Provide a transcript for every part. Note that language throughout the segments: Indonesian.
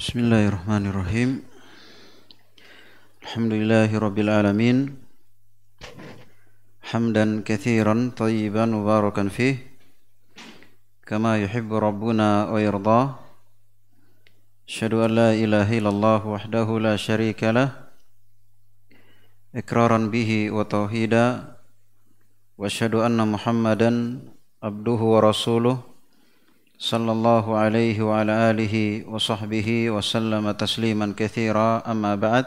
بسم الله الرحمن الرحيم الحمد لله رب العالمين حمدا كثيرا طيبا مباركا فيه كما يحب ربنا ويرضاه أشهد أن لا إله إلا الله وحده لا شريك له إقرارا به وتوحيدا وأشهد أن محمدا عبده ورسوله صلى الله عليه وعلى آله وصحبه وسلم تسليما كثيرا أما بعد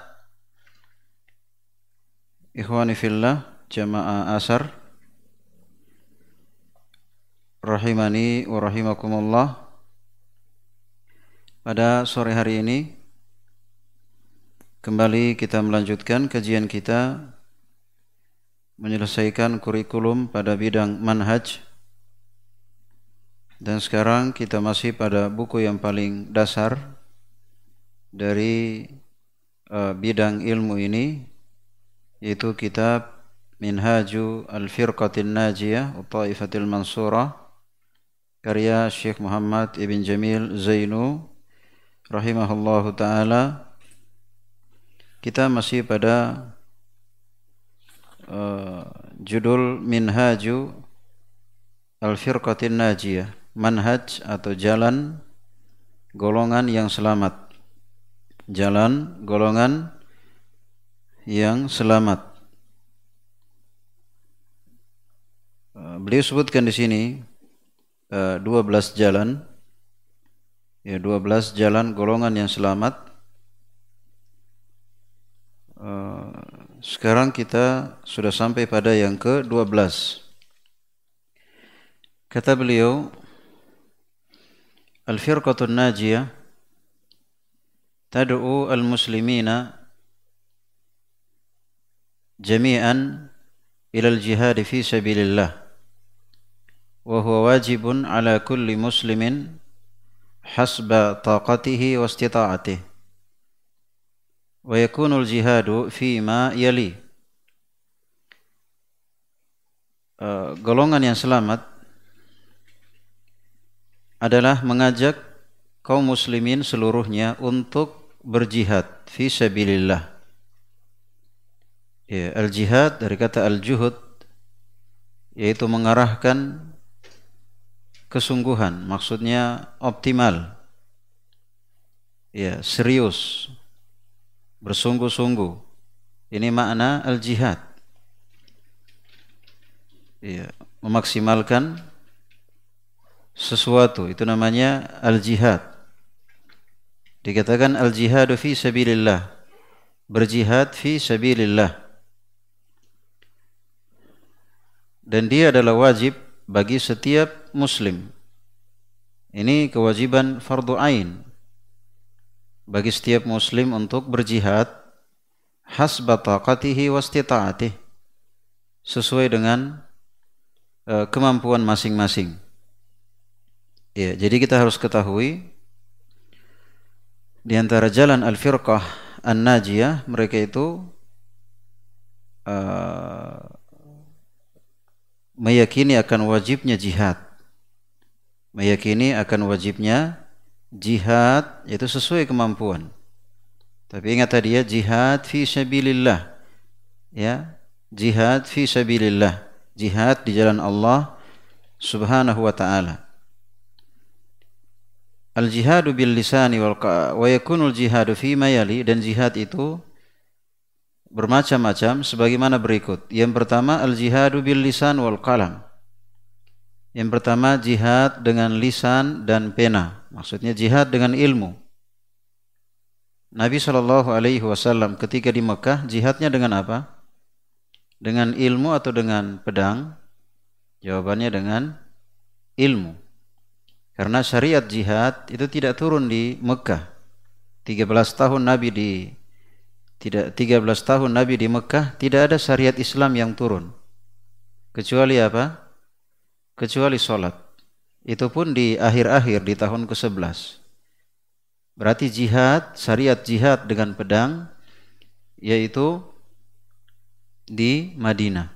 إخواني في الله جماعة أسر rahimani wa rahimakumullah pada sore hari ini kembali kita melanjutkan kajian kita menyelesaikan kurikulum pada bidang manhaj dan sekarang kita masih pada buku yang paling dasar dari uh, bidang ilmu ini yaitu kitab Minhaju Al-Firqatin Najiyah Ta'ifatil Mansurah karya Syekh Muhammad Ibn Jamil Zainu rahimahullahu taala. Kita masih pada uh, judul Minhaju Al-Firqatin Najiyah manhaj atau jalan golongan yang selamat. Jalan golongan yang selamat. Uh, beliau sebutkan di sini 12 eh, jalan ya 12 jalan golongan yang selamat. Eh, sekarang kita sudah sampai pada yang ke-12 kata beliau Al-firqatun najiyah tad'u al-muslimina jami'an ila al-jihad fi sabilillah وهو واجب على كل مسلم حسب طاقته واستطاعته ويكون الجهاد فيما يلي golongan yang selamat adalah mengajak kaum muslimin seluruhnya untuk berjihad fi sabilillah. Ya, al-jihad dari kata al-juhud yaitu mengarahkan kesungguhan, maksudnya optimal. Ya, serius. Bersungguh-sungguh. Ini makna al-jihad. Ya, memaksimalkan sesuatu itu namanya al-jihad. Dikatakan al-jihadu fi sabilillah. Berjihad fi sabilillah. Dan dia adalah wajib bagi setiap muslim. Ini kewajiban fardu ain bagi setiap muslim untuk berjihad hasba taqatihi wastita'atih sesuai dengan uh, kemampuan masing-masing. Ya, jadi kita harus ketahui di antara jalan al-firqah an-najiyah mereka itu uh, meyakini akan wajibnya jihad. Meyakini akan wajibnya jihad itu sesuai kemampuan. Tapi ingat tadi ya jihad fi sabilillah. Ya, jihad fi sabilillah. Jihad di jalan Allah Subhanahu wa taala. Al-jihadu bil lisani wal wa yakunul jihadu fi mayali dan jihad itu bermacam-macam sebagaimana berikut. Yang pertama al-jihadu bil lisan wal qalam. Yang pertama jihad dengan lisan dan pena. Maksudnya jihad dengan ilmu. Nabi Shallallahu Alaihi Wasallam ketika di Mekah jihadnya dengan apa? Dengan ilmu atau dengan pedang? Jawabannya dengan ilmu. Karena syariat jihad itu tidak turun di Mekah. 13 tahun Nabi di tidak 13 tahun Nabi di Mekah tidak ada syariat Islam yang turun. Kecuali apa? Kecuali sholat. Itu pun di akhir-akhir di tahun ke-11. Berarti jihad, syariat jihad dengan pedang yaitu di Madinah.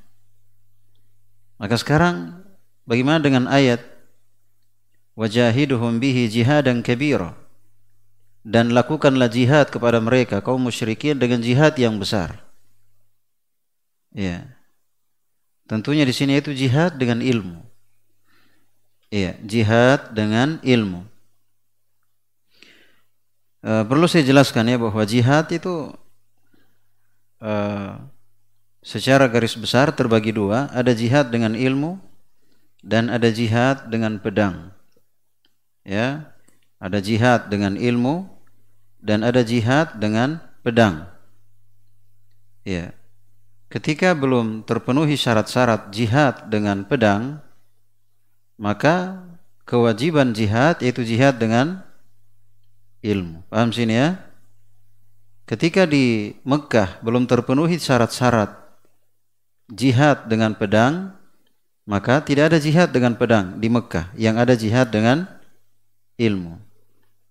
Maka sekarang bagaimana dengan ayat wajahiduhum bihi jihadan kabira? dan lakukanlah jihad kepada mereka kaum musyrikin dengan jihad yang besar. Ya. Tentunya di sini itu jihad dengan ilmu. Iya, jihad dengan ilmu. E, perlu saya jelaskan ya bahwa jihad itu e, secara garis besar terbagi dua, ada jihad dengan ilmu dan ada jihad dengan pedang. Ya, ada jihad dengan ilmu dan ada jihad dengan pedang. Ya. Ketika belum terpenuhi syarat-syarat jihad dengan pedang, maka kewajiban jihad yaitu jihad dengan ilmu. Paham sini ya? Ketika di Mekah belum terpenuhi syarat-syarat jihad dengan pedang, maka tidak ada jihad dengan pedang di Mekah. Yang ada jihad dengan ilmu.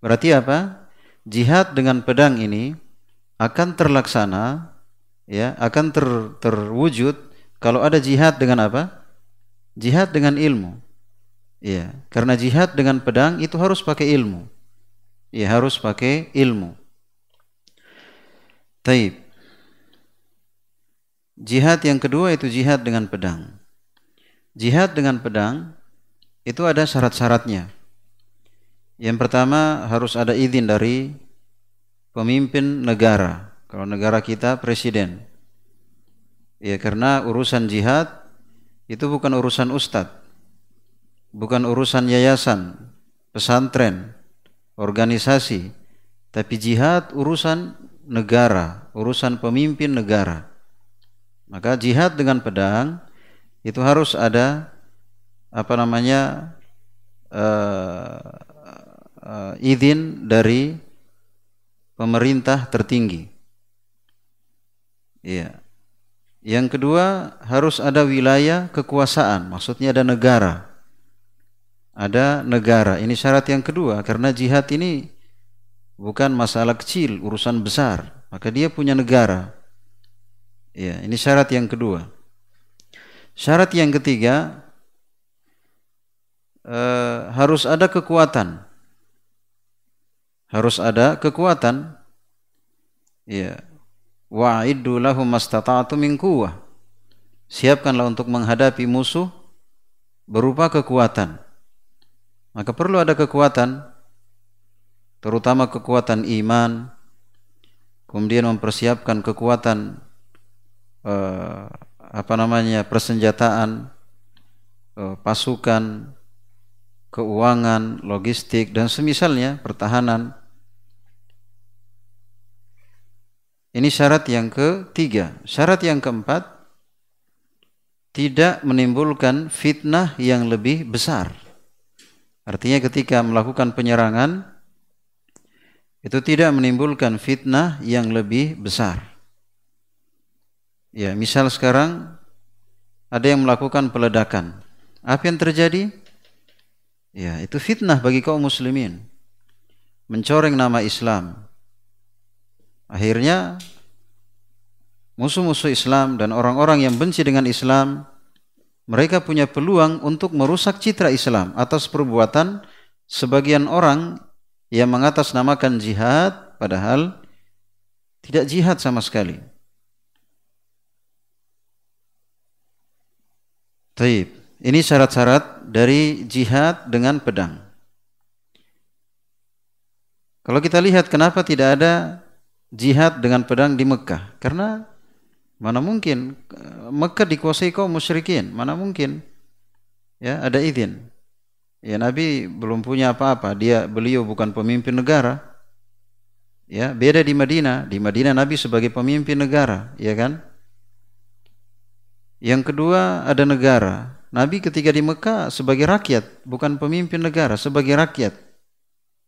Berarti apa? Jihad dengan pedang ini akan terlaksana ya akan ter, terwujud kalau ada jihad dengan apa? Jihad dengan ilmu. Ya, karena jihad dengan pedang itu harus pakai ilmu. Ya, harus pakai ilmu. Taib. Jihad yang kedua itu jihad dengan pedang. Jihad dengan pedang itu ada syarat-syaratnya. Yang pertama harus ada izin dari pemimpin negara kalau negara kita presiden. Ya karena urusan jihad itu bukan urusan ustadz, bukan urusan yayasan, pesantren, organisasi, tapi jihad urusan negara, urusan pemimpin negara. Maka jihad dengan pedang itu harus ada apa namanya uh, uh, izin dari pemerintah tertinggi. Iya. Yang kedua harus ada wilayah kekuasaan, maksudnya ada negara. Ada negara. Ini syarat yang kedua karena jihad ini bukan masalah kecil, urusan besar. Maka dia punya negara. Ya, ini syarat yang kedua. Syarat yang ketiga eh, harus ada kekuatan. Harus ada kekuatan. Ya, wa'iddu lahum mastata'tu min quwwah. Siapkanlah untuk menghadapi musuh berupa kekuatan. Maka perlu ada kekuatan terutama kekuatan iman kemudian mempersiapkan kekuatan eh, apa namanya persenjataan eh, pasukan keuangan logistik dan semisalnya pertahanan Ini syarat yang ketiga. Syarat yang keempat, tidak menimbulkan fitnah yang lebih besar. Artinya ketika melakukan penyerangan, itu tidak menimbulkan fitnah yang lebih besar. Ya, misal sekarang ada yang melakukan peledakan. Apa yang terjadi? Ya, itu fitnah bagi kaum muslimin. Mencoreng nama Islam, Akhirnya musuh-musuh Islam dan orang-orang yang benci dengan Islam mereka punya peluang untuk merusak citra Islam atas perbuatan sebagian orang yang mengatasnamakan jihad padahal tidak jihad sama sekali. Taib. Ini syarat-syarat dari jihad dengan pedang. Kalau kita lihat kenapa tidak ada jihad dengan pedang di Mekah. Karena mana mungkin Mekah dikuasai kaum musyrikin. Mana mungkin ya ada izin. Ya Nabi belum punya apa-apa. Dia beliau bukan pemimpin negara. Ya beda di Madinah. Di Madinah Nabi sebagai pemimpin negara ya kan? Yang kedua ada negara. Nabi ketika di Mekah sebagai rakyat bukan pemimpin negara sebagai rakyat.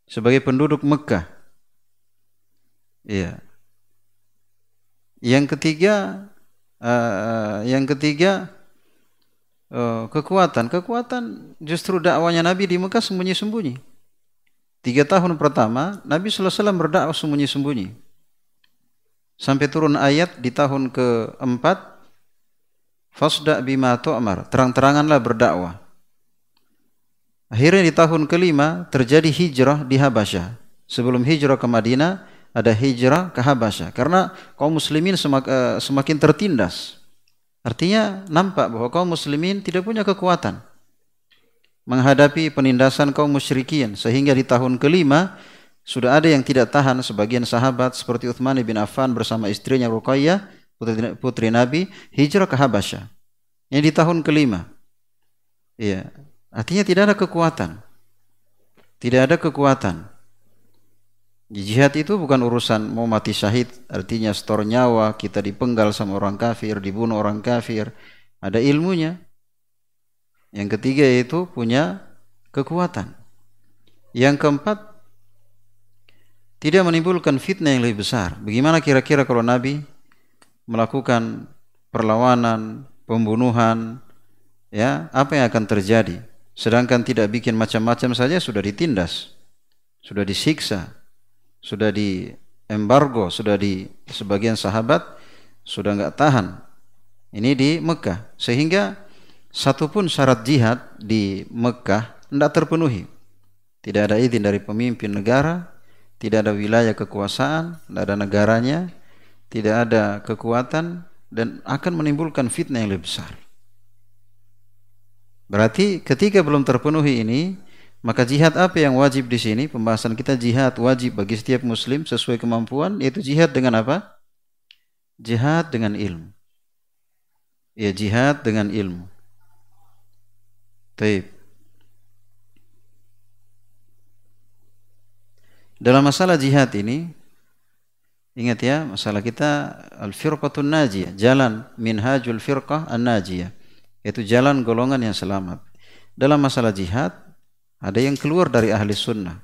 Sebagai penduduk Mekah Iya. Yang ketiga, uh, yang ketiga uh, kekuatan. Kekuatan justru dakwanya Nabi di Mekah sembunyi-sembunyi. Tiga tahun pertama, Nabi SAW berdakwah sembunyi-sembunyi. Sampai turun ayat di tahun keempat, Fasda bima tu'mar, terang-teranganlah berdakwah. Akhirnya di tahun kelima terjadi hijrah di Habasyah. Sebelum hijrah ke Madinah ada hijrah ke Habasyah karena kaum muslimin eh, semakin tertindas. Artinya nampak bahwa kaum muslimin tidak punya kekuatan menghadapi penindasan kaum musyrikin sehingga di tahun kelima sudah ada yang tidak tahan sebagian sahabat seperti Uthman bin Affan bersama istrinya Ruqayyah putri, putri Nabi hijrah ke Habasyah. Ini di tahun kelima. Iya. Artinya tidak ada kekuatan. Tidak ada kekuatan. Jihad itu bukan urusan mau mati syahid, artinya setor nyawa, kita dipenggal sama orang kafir, dibunuh orang kafir. Ada ilmunya. Yang ketiga itu punya kekuatan. Yang keempat, tidak menimbulkan fitnah yang lebih besar. Bagaimana kira-kira kalau Nabi melakukan perlawanan, pembunuhan, ya apa yang akan terjadi? Sedangkan tidak bikin macam-macam saja sudah ditindas, sudah disiksa, sudah di embargo, sudah di sebagian sahabat sudah nggak tahan. Ini di Mekah, sehingga satupun syarat jihad di Mekah tidak terpenuhi. Tidak ada izin dari pemimpin negara, tidak ada wilayah kekuasaan, tidak ada negaranya, tidak ada kekuatan dan akan menimbulkan fitnah yang lebih besar. Berarti ketika belum terpenuhi ini, maka jihad apa yang wajib di sini? Pembahasan kita jihad wajib bagi setiap muslim sesuai kemampuan yaitu jihad dengan apa? Jihad dengan ilmu. Ya jihad dengan ilmu. Taib. Dalam masalah jihad ini ingat ya masalah kita al-firqatun najiyah, jalan minhajul firqah an-najiyah, yaitu jalan golongan yang selamat. Dalam masalah jihad ada yang keluar dari ahli sunnah.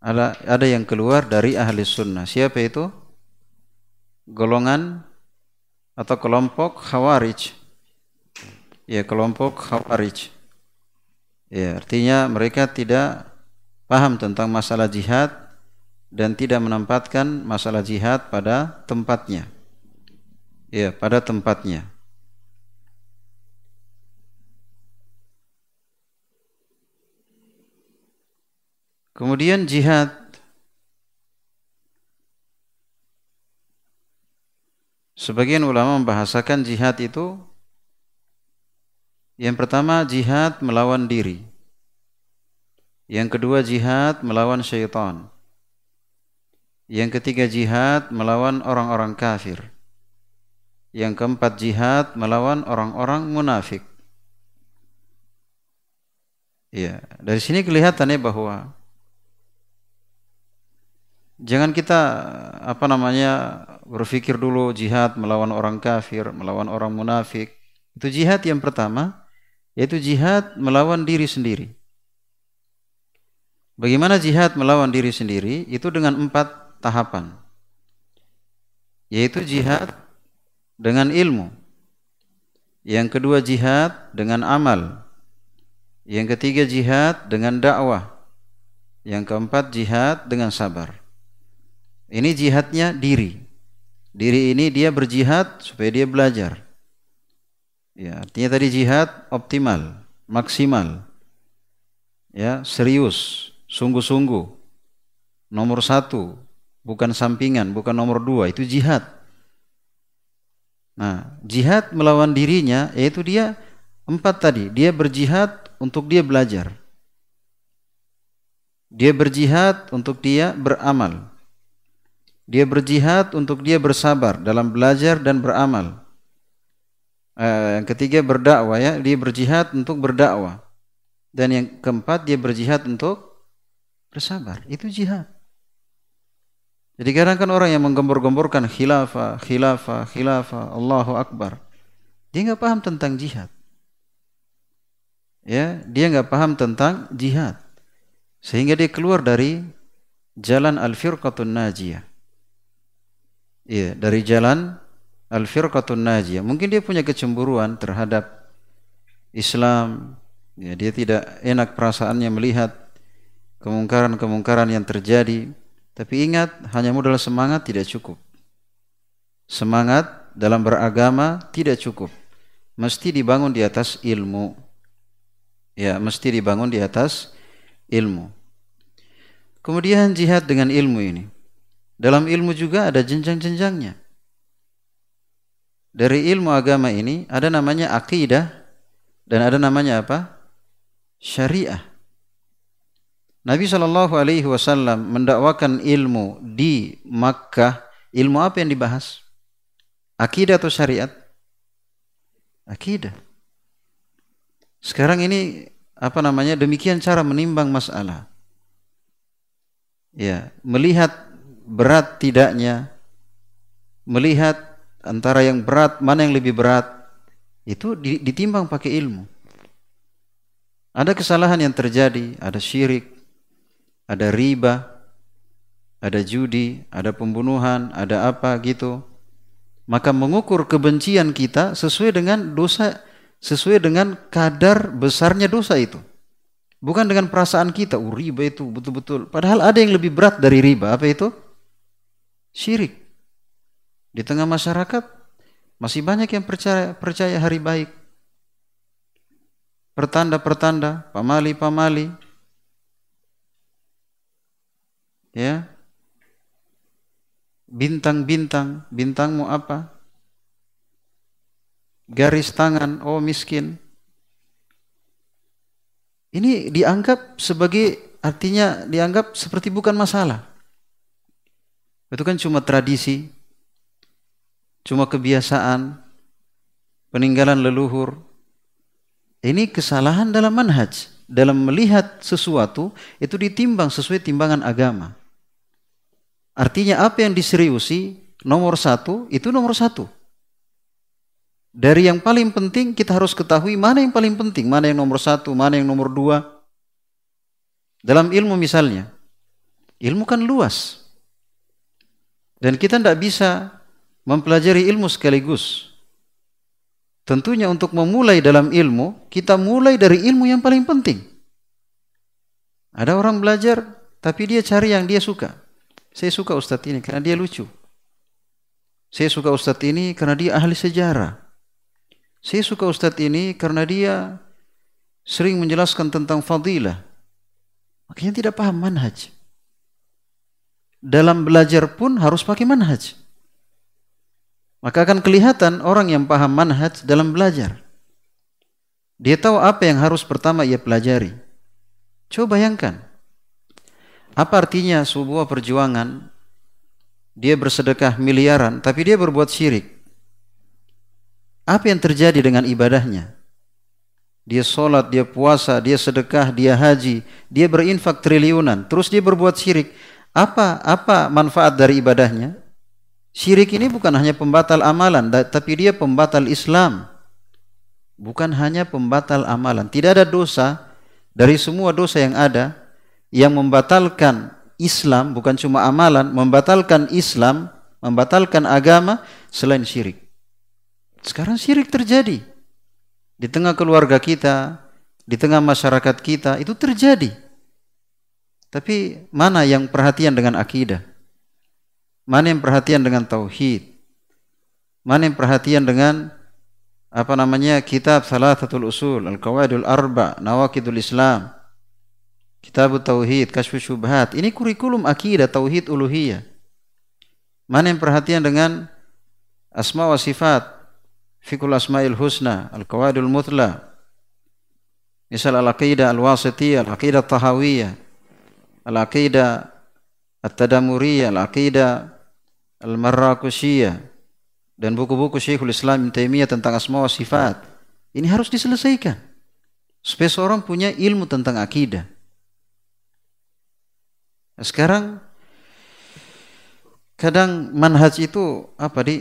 Ada, ada yang keluar dari ahli sunnah. Siapa itu? Golongan atau kelompok khawarij. Ya, kelompok khawarij. Ya, artinya mereka tidak paham tentang masalah jihad dan tidak menempatkan masalah jihad pada tempatnya. Ya, pada tempatnya. Kemudian jihad Sebagian ulama membahasakan jihad itu yang pertama jihad melawan diri. Yang kedua jihad melawan syaitan. Yang ketiga jihad melawan orang-orang kafir. Yang keempat jihad melawan orang-orang munafik. Ya, dari sini kelihatannya bahwa Jangan kita apa namanya berpikir dulu jihad melawan orang kafir, melawan orang munafik. Itu jihad yang pertama, yaitu jihad melawan diri sendiri. Bagaimana jihad melawan diri sendiri? Itu dengan empat tahapan. Yaitu jihad dengan ilmu. Yang kedua jihad dengan amal. Yang ketiga jihad dengan dakwah. Yang keempat jihad dengan sabar. Ini jihadnya diri. Diri ini dia berjihad supaya dia belajar. Ya, artinya tadi jihad optimal, maksimal. Ya, serius, sungguh-sungguh. Nomor satu, bukan sampingan, bukan nomor dua, itu jihad. Nah, jihad melawan dirinya yaitu dia empat tadi, dia berjihad untuk dia belajar. Dia berjihad untuk dia beramal. Dia berjihad untuk dia bersabar dalam belajar dan beramal. Uh, yang ketiga berdakwah ya, dia berjihad untuk berdakwah. Dan yang keempat dia berjihad untuk bersabar. Itu jihad. Jadi kadang kan orang yang menggembor-gemborkan khilafah, khilafah, khilafah, Allahu Akbar. Dia nggak paham tentang jihad. Ya, dia nggak paham tentang jihad. Sehingga dia keluar dari jalan al-firqatun najiyah. Iya, dari jalan al-firqatun najiyah. Mungkin dia punya kecemburuan terhadap Islam. Ya, dia tidak enak perasaannya melihat kemungkaran-kemungkaran yang terjadi. Tapi ingat, hanya modal semangat tidak cukup. Semangat dalam beragama tidak cukup. Mesti dibangun di atas ilmu. Ya, mesti dibangun di atas ilmu. Kemudian jihad dengan ilmu ini. Dalam ilmu juga ada jenjang-jenjangnya. Dari ilmu agama ini ada namanya akidah dan ada namanya apa? Syariah. Nabi Shallallahu Alaihi Wasallam mendakwakan ilmu di Makkah. Ilmu apa yang dibahas? Akidah atau syariat? Akidah. Sekarang ini apa namanya? Demikian cara menimbang masalah. Ya, melihat berat tidaknya, melihat antara yang berat mana yang lebih berat, itu ditimbang pakai ilmu. Ada kesalahan yang terjadi, ada syirik, ada riba, ada judi, ada pembunuhan, ada apa gitu. Maka mengukur kebencian kita sesuai dengan dosa, sesuai dengan kadar besarnya dosa itu. Bukan dengan perasaan kita, oh riba itu betul-betul. Padahal ada yang lebih berat dari riba. Apa itu? Syirik. Di tengah masyarakat masih banyak yang percaya, percaya hari baik. Pertanda-pertanda, pamali-pamali. Ya. Bintang-bintang, bintangmu apa? Garis tangan, oh miskin. Ini dianggap sebagai artinya dianggap seperti bukan masalah. Itu kan cuma tradisi, cuma kebiasaan, peninggalan leluhur. Ini kesalahan dalam manhaj. Dalam melihat sesuatu itu ditimbang sesuai timbangan agama. Artinya apa yang diseriusi nomor satu itu nomor satu. Dari yang paling penting kita harus ketahui mana yang paling penting, mana yang nomor satu, mana yang nomor dua. Dalam ilmu misalnya, ilmu kan luas. Dan kita tidak bisa mempelajari ilmu sekaligus. Tentunya untuk memulai dalam ilmu, kita mulai dari ilmu yang paling penting. Ada orang belajar, tapi dia cari yang dia suka. Saya suka ustadz ini karena dia lucu. Saya suka ustadz ini karena dia ahli sejarah. Saya suka Ustadz ini karena dia sering menjelaskan tentang fadilah. Makanya tidak paham manhaj. Dalam belajar pun harus pakai manhaj. Maka akan kelihatan orang yang paham manhaj dalam belajar. Dia tahu apa yang harus pertama ia pelajari. Coba bayangkan. Apa artinya sebuah perjuangan dia bersedekah miliaran tapi dia berbuat syirik. Apa yang terjadi dengan ibadahnya? Dia sholat, dia puasa, dia sedekah, dia haji, dia berinfak triliunan, terus dia berbuat syirik. Apa apa manfaat dari ibadahnya? Syirik ini bukan hanya pembatal amalan, tapi dia pembatal Islam. Bukan hanya pembatal amalan. Tidak ada dosa dari semua dosa yang ada yang membatalkan Islam, bukan cuma amalan, membatalkan Islam, membatalkan agama selain syirik. Sekarang syirik terjadi. Di tengah keluarga kita, di tengah masyarakat kita, itu terjadi. Tapi mana yang perhatian dengan akidah? Mana yang perhatian dengan tauhid? Mana yang perhatian dengan apa namanya kitab salah satu usul al-qawaidul arba nawakidul islam kitab tauhid kasyfu syubhat. Ini kurikulum akidah tauhid uluhiyah. Mana yang perhatian dengan asma wa sifat? Fikul Asma'il Husna, Al-Qawadul Mutla, misal Al-Aqidah Al-Wasitiyah, Al-Aqidah Tahawiyah, Al-Aqidah At-Tadamuriyah, Al-Aqidah Al-Marrakushiyah, dan buku-buku Syekhul Islam Ibn Taimiyah tentang asma wa sifat. Ini harus diselesaikan. Supaya seorang punya ilmu tentang akidah. Nah, sekarang kadang manhaj itu apa di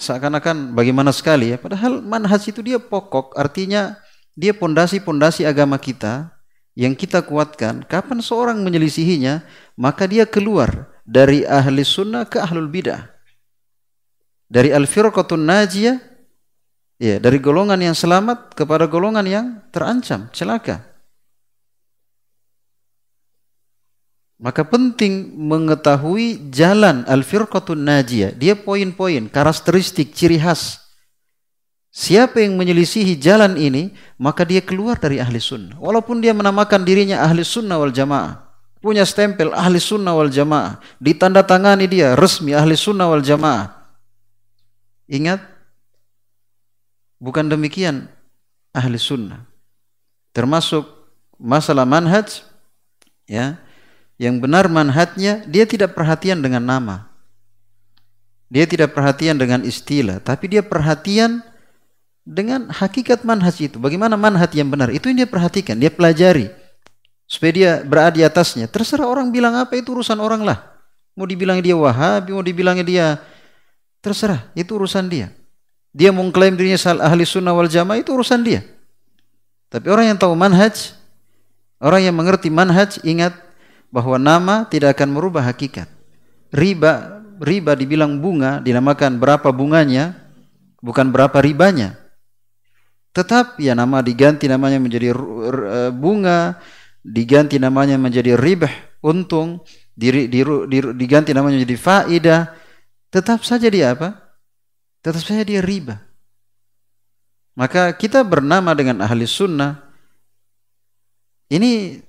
seakan-akan bagaimana sekali ya. Padahal manhaj itu dia pokok, artinya dia pondasi-pondasi agama kita yang kita kuatkan. Kapan seorang menyelisihinya, maka dia keluar dari ahli sunnah ke ahlul bidah. Dari al-firqatun najiyah, ya, dari golongan yang selamat kepada golongan yang terancam, celaka. Maka penting mengetahui jalan al-firqatun najiyah. Dia poin-poin, karakteristik, ciri khas. Siapa yang menyelisihi jalan ini, maka dia keluar dari ahli sunnah. Walaupun dia menamakan dirinya ahli sunnah wal jamaah. punya stempel ahli sunnah wal jamaah, ditandatangani dia resmi ahli sunnah wal jamaah. Ingat, bukan demikian ahli sunnah. Termasuk masalah manhaj, ya, yang benar manhajnya dia tidak perhatian dengan nama. Dia tidak perhatian dengan istilah, tapi dia perhatian dengan hakikat manhaj itu. Bagaimana manhaj yang benar? Itu yang dia perhatikan, dia pelajari. Supaya dia berada di atasnya. Terserah orang bilang apa itu urusan orang lah. Mau dibilang dia wahabi, mau dibilang dia terserah, itu urusan dia. Dia mengklaim dirinya ahli sunnah wal jamaah itu urusan dia. Tapi orang yang tahu manhaj, orang yang mengerti manhaj, ingat bahwa nama tidak akan merubah hakikat. Riba riba dibilang bunga dinamakan berapa bunganya bukan berapa ribanya tetap ya nama diganti namanya menjadi e, bunga diganti namanya menjadi ribah untung diri, di, di, diganti namanya menjadi faidah. Tetap saja dia apa? Tetap saja dia riba maka kita bernama dengan ahli sunnah ini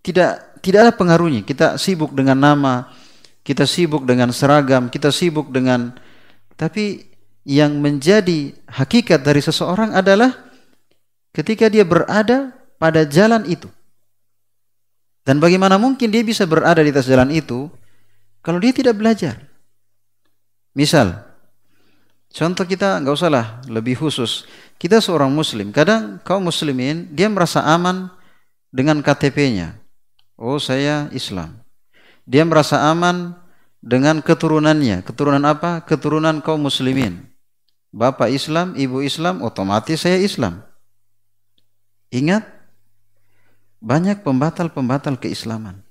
tidak tidak ada pengaruhnya. Kita sibuk dengan nama kita sibuk dengan seragam, kita sibuk dengan tapi yang menjadi hakikat dari seseorang adalah ketika dia berada pada jalan itu. Dan bagaimana mungkin dia bisa berada di atas jalan itu kalau dia tidak belajar? Misal, contoh kita nggak usahlah lebih khusus. Kita seorang muslim, kadang kaum muslimin dia merasa aman dengan KTP-nya. Oh, saya Islam. Dia merasa aman dengan keturunannya. Keturunan apa? Keturunan kaum muslimin. Bapak Islam, ibu Islam, otomatis saya Islam. Ingat, banyak pembatal-pembatal keislaman.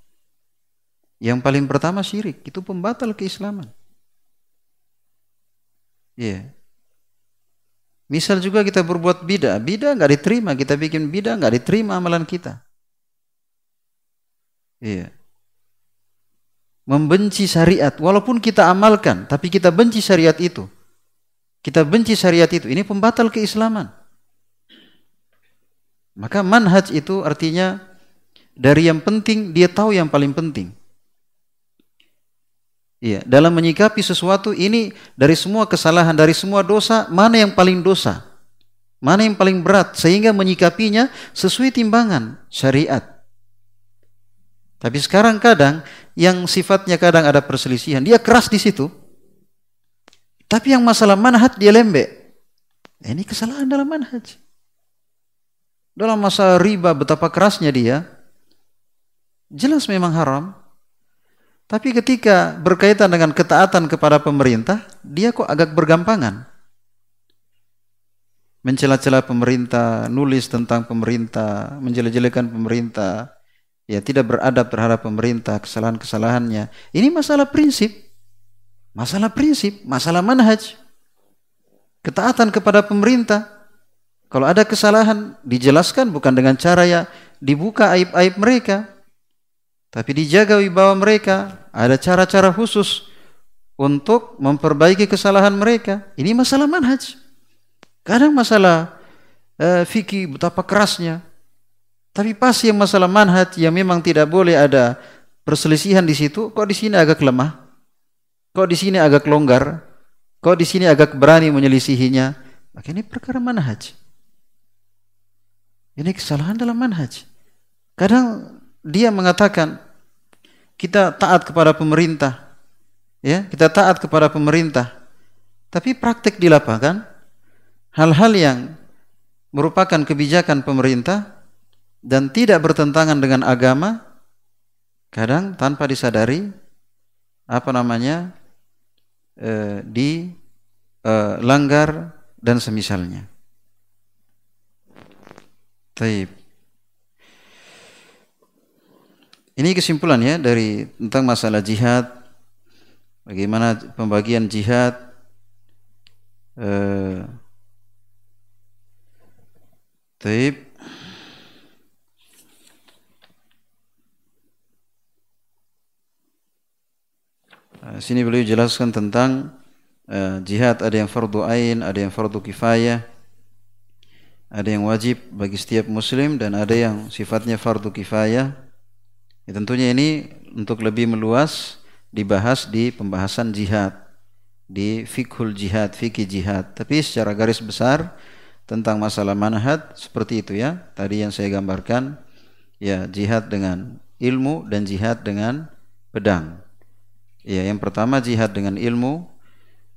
Yang paling pertama syirik, itu pembatal keislaman. Iya. Yeah. Misal juga kita berbuat bidah, bidah nggak diterima, kita bikin bidah nggak diterima amalan kita. Iya. Yeah membenci syariat walaupun kita amalkan tapi kita benci syariat itu kita benci syariat itu ini pembatal keislaman maka manhaj itu artinya dari yang penting dia tahu yang paling penting Iya, dalam menyikapi sesuatu ini dari semua kesalahan, dari semua dosa, mana yang paling dosa? Mana yang paling berat sehingga menyikapinya sesuai timbangan syariat. Tapi sekarang kadang yang sifatnya kadang ada perselisihan, dia keras di situ. Tapi yang masalah manhaj dia lembek. Ini kesalahan dalam manhaj. Dalam masalah riba betapa kerasnya dia, jelas memang haram. Tapi ketika berkaitan dengan ketaatan kepada pemerintah, dia kok agak bergampangan. Mencela-cela pemerintah, nulis tentang pemerintah, menjelek-jelekan pemerintah, ya tidak beradab terhadap pemerintah, kesalahan-kesalahannya. Ini masalah prinsip. Masalah prinsip, masalah manhaj. Ketaatan kepada pemerintah. Kalau ada kesalahan dijelaskan bukan dengan cara ya dibuka aib-aib mereka. Tapi dijaga wibawa mereka. Ada cara-cara khusus untuk memperbaiki kesalahan mereka. Ini masalah manhaj. Kadang masalah uh, fikih betapa kerasnya. Tapi pas yang masalah manhaj yang memang tidak boleh ada perselisihan di situ, kok di sini agak lemah? Kok di sini agak longgar? Kok di sini agak berani menyelisihinya? Maka ini perkara manhaj. Ini kesalahan dalam manhaj. Kadang dia mengatakan kita taat kepada pemerintah. Ya, kita taat kepada pemerintah. Tapi praktek di lapangan hal-hal yang merupakan kebijakan pemerintah dan tidak bertentangan dengan agama, kadang tanpa disadari apa namanya eh, di eh, langgar dan semisalnya. Taib. Ini kesimpulan ya dari tentang masalah jihad, bagaimana pembagian jihad. Eh. Sini beliau jelaskan tentang uh, jihad ada yang fardu ain, ada yang fardu kifayah, ada yang wajib bagi setiap muslim dan ada yang sifatnya fardu kifayah. Ya, tentunya ini untuk lebih meluas dibahas di pembahasan jihad di fikhul jihad, fikih jihad. Tapi secara garis besar tentang masalah manhaj seperti itu ya. Tadi yang saya gambarkan ya jihad dengan ilmu dan jihad dengan pedang. Ya, yang pertama jihad dengan ilmu,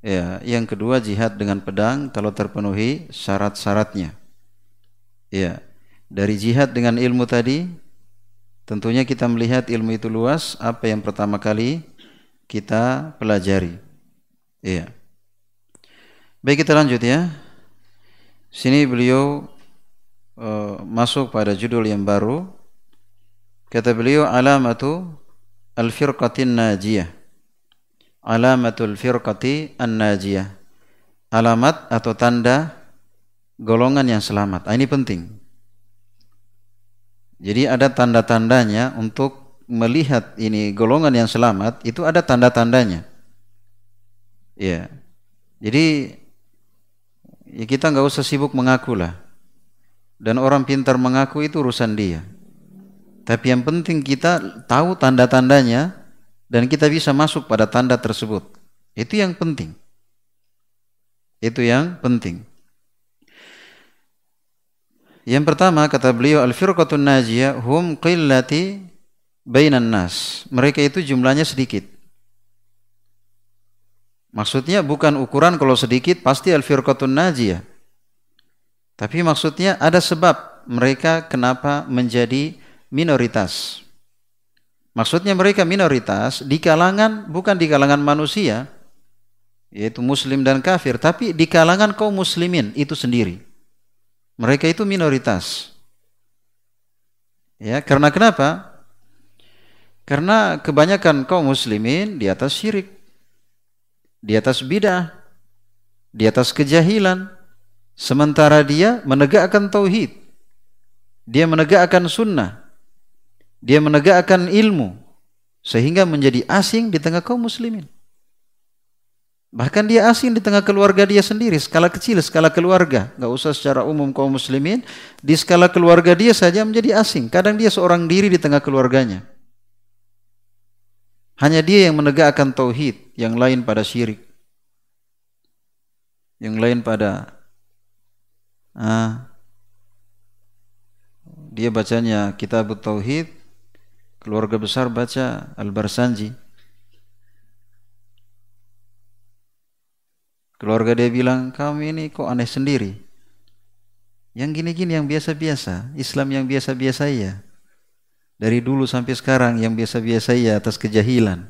ya, yang kedua jihad dengan pedang kalau terpenuhi syarat-syaratnya. Ya, dari jihad dengan ilmu tadi tentunya kita melihat ilmu itu luas, apa yang pertama kali kita pelajari. Iya. Baik kita lanjut ya. Sini beliau uh, masuk pada judul yang baru. Kata beliau alamatu al-firqatin najiyah. Alamatul firqati an-najiyah. Alamat atau tanda golongan yang selamat. Ah, ini penting. Jadi ada tanda-tandanya untuk melihat ini golongan yang selamat itu ada tanda-tandanya. Ya. Jadi ya kita nggak usah sibuk mengaku lah. Dan orang pintar mengaku itu urusan dia. Tapi yang penting kita tahu tanda-tandanya dan kita bisa masuk pada tanda tersebut. Itu yang penting. Itu yang penting. Yang pertama kata beliau al-firqatun najiyah hum qillati bainan nas. Mereka itu jumlahnya sedikit. Maksudnya bukan ukuran kalau sedikit pasti al-firqatun najiyah. Tapi maksudnya ada sebab mereka kenapa menjadi minoritas. Maksudnya mereka minoritas di kalangan bukan di kalangan manusia yaitu muslim dan kafir tapi di kalangan kaum muslimin itu sendiri. Mereka itu minoritas. Ya, karena kenapa? Karena kebanyakan kaum muslimin di atas syirik di atas bidah, di atas kejahilan, sementara dia menegakkan tauhid, dia menegakkan sunnah, dia menegakkan ilmu, sehingga menjadi asing di tengah kaum muslimin. Bahkan dia asing di tengah keluarga dia sendiri, skala kecil, skala keluarga. Gak usah secara umum kaum muslimin, di skala keluarga dia saja menjadi asing. Kadang dia seorang diri di tengah keluarganya. Hanya dia yang menegakkan tauhid, yang lain pada syirik. Yang lain pada ah, dia bacanya kitab tauhid, keluarga besar baca Al-Barsanji. Keluarga dia bilang, kamu ini kok aneh sendiri. Yang gini-gini yang biasa-biasa, Islam yang biasa-biasa ya. Dari dulu sampai sekarang yang biasa-biasa ya atas kejahilan.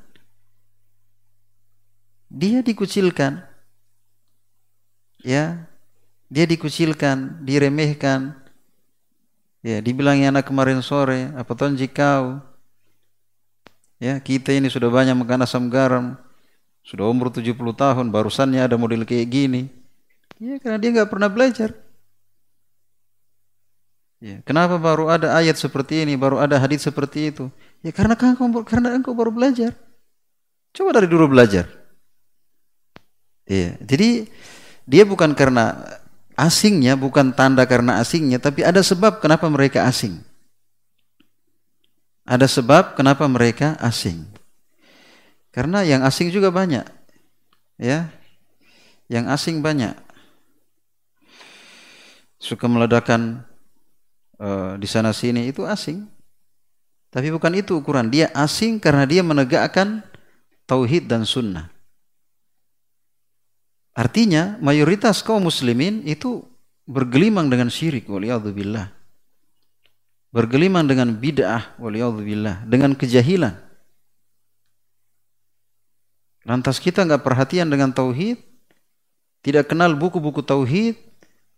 Dia dikucilkan. Ya, dia dikucilkan, diremehkan. Ya, dibilangnya anak kemarin sore, apa tuh jikau? Ya, kita ini sudah banyak makan asam garam. Sudah umur 70 tahun, barusannya ada model kayak gini. Ya, karena dia nggak pernah belajar. Ya, kenapa baru ada ayat seperti ini, baru ada hadis seperti itu? Ya karena engkau, karena engkau baru belajar. Coba dari dulu belajar. Iya, jadi dia bukan karena asingnya, bukan tanda karena asingnya, tapi ada sebab kenapa mereka asing. Ada sebab kenapa mereka asing. Karena yang asing juga banyak. Ya. Yang asing banyak. Suka meledakan uh, di sana sini itu asing. Tapi bukan itu ukuran. Dia asing karena dia menegakkan tauhid dan sunnah. Artinya mayoritas kaum muslimin itu bergelimang dengan syirik waliyadzubillah. Bergelimang dengan bid'ah waliyadzubillah, dengan kejahilan. Lantas kita nggak perhatian dengan tauhid, tidak kenal buku-buku tauhid,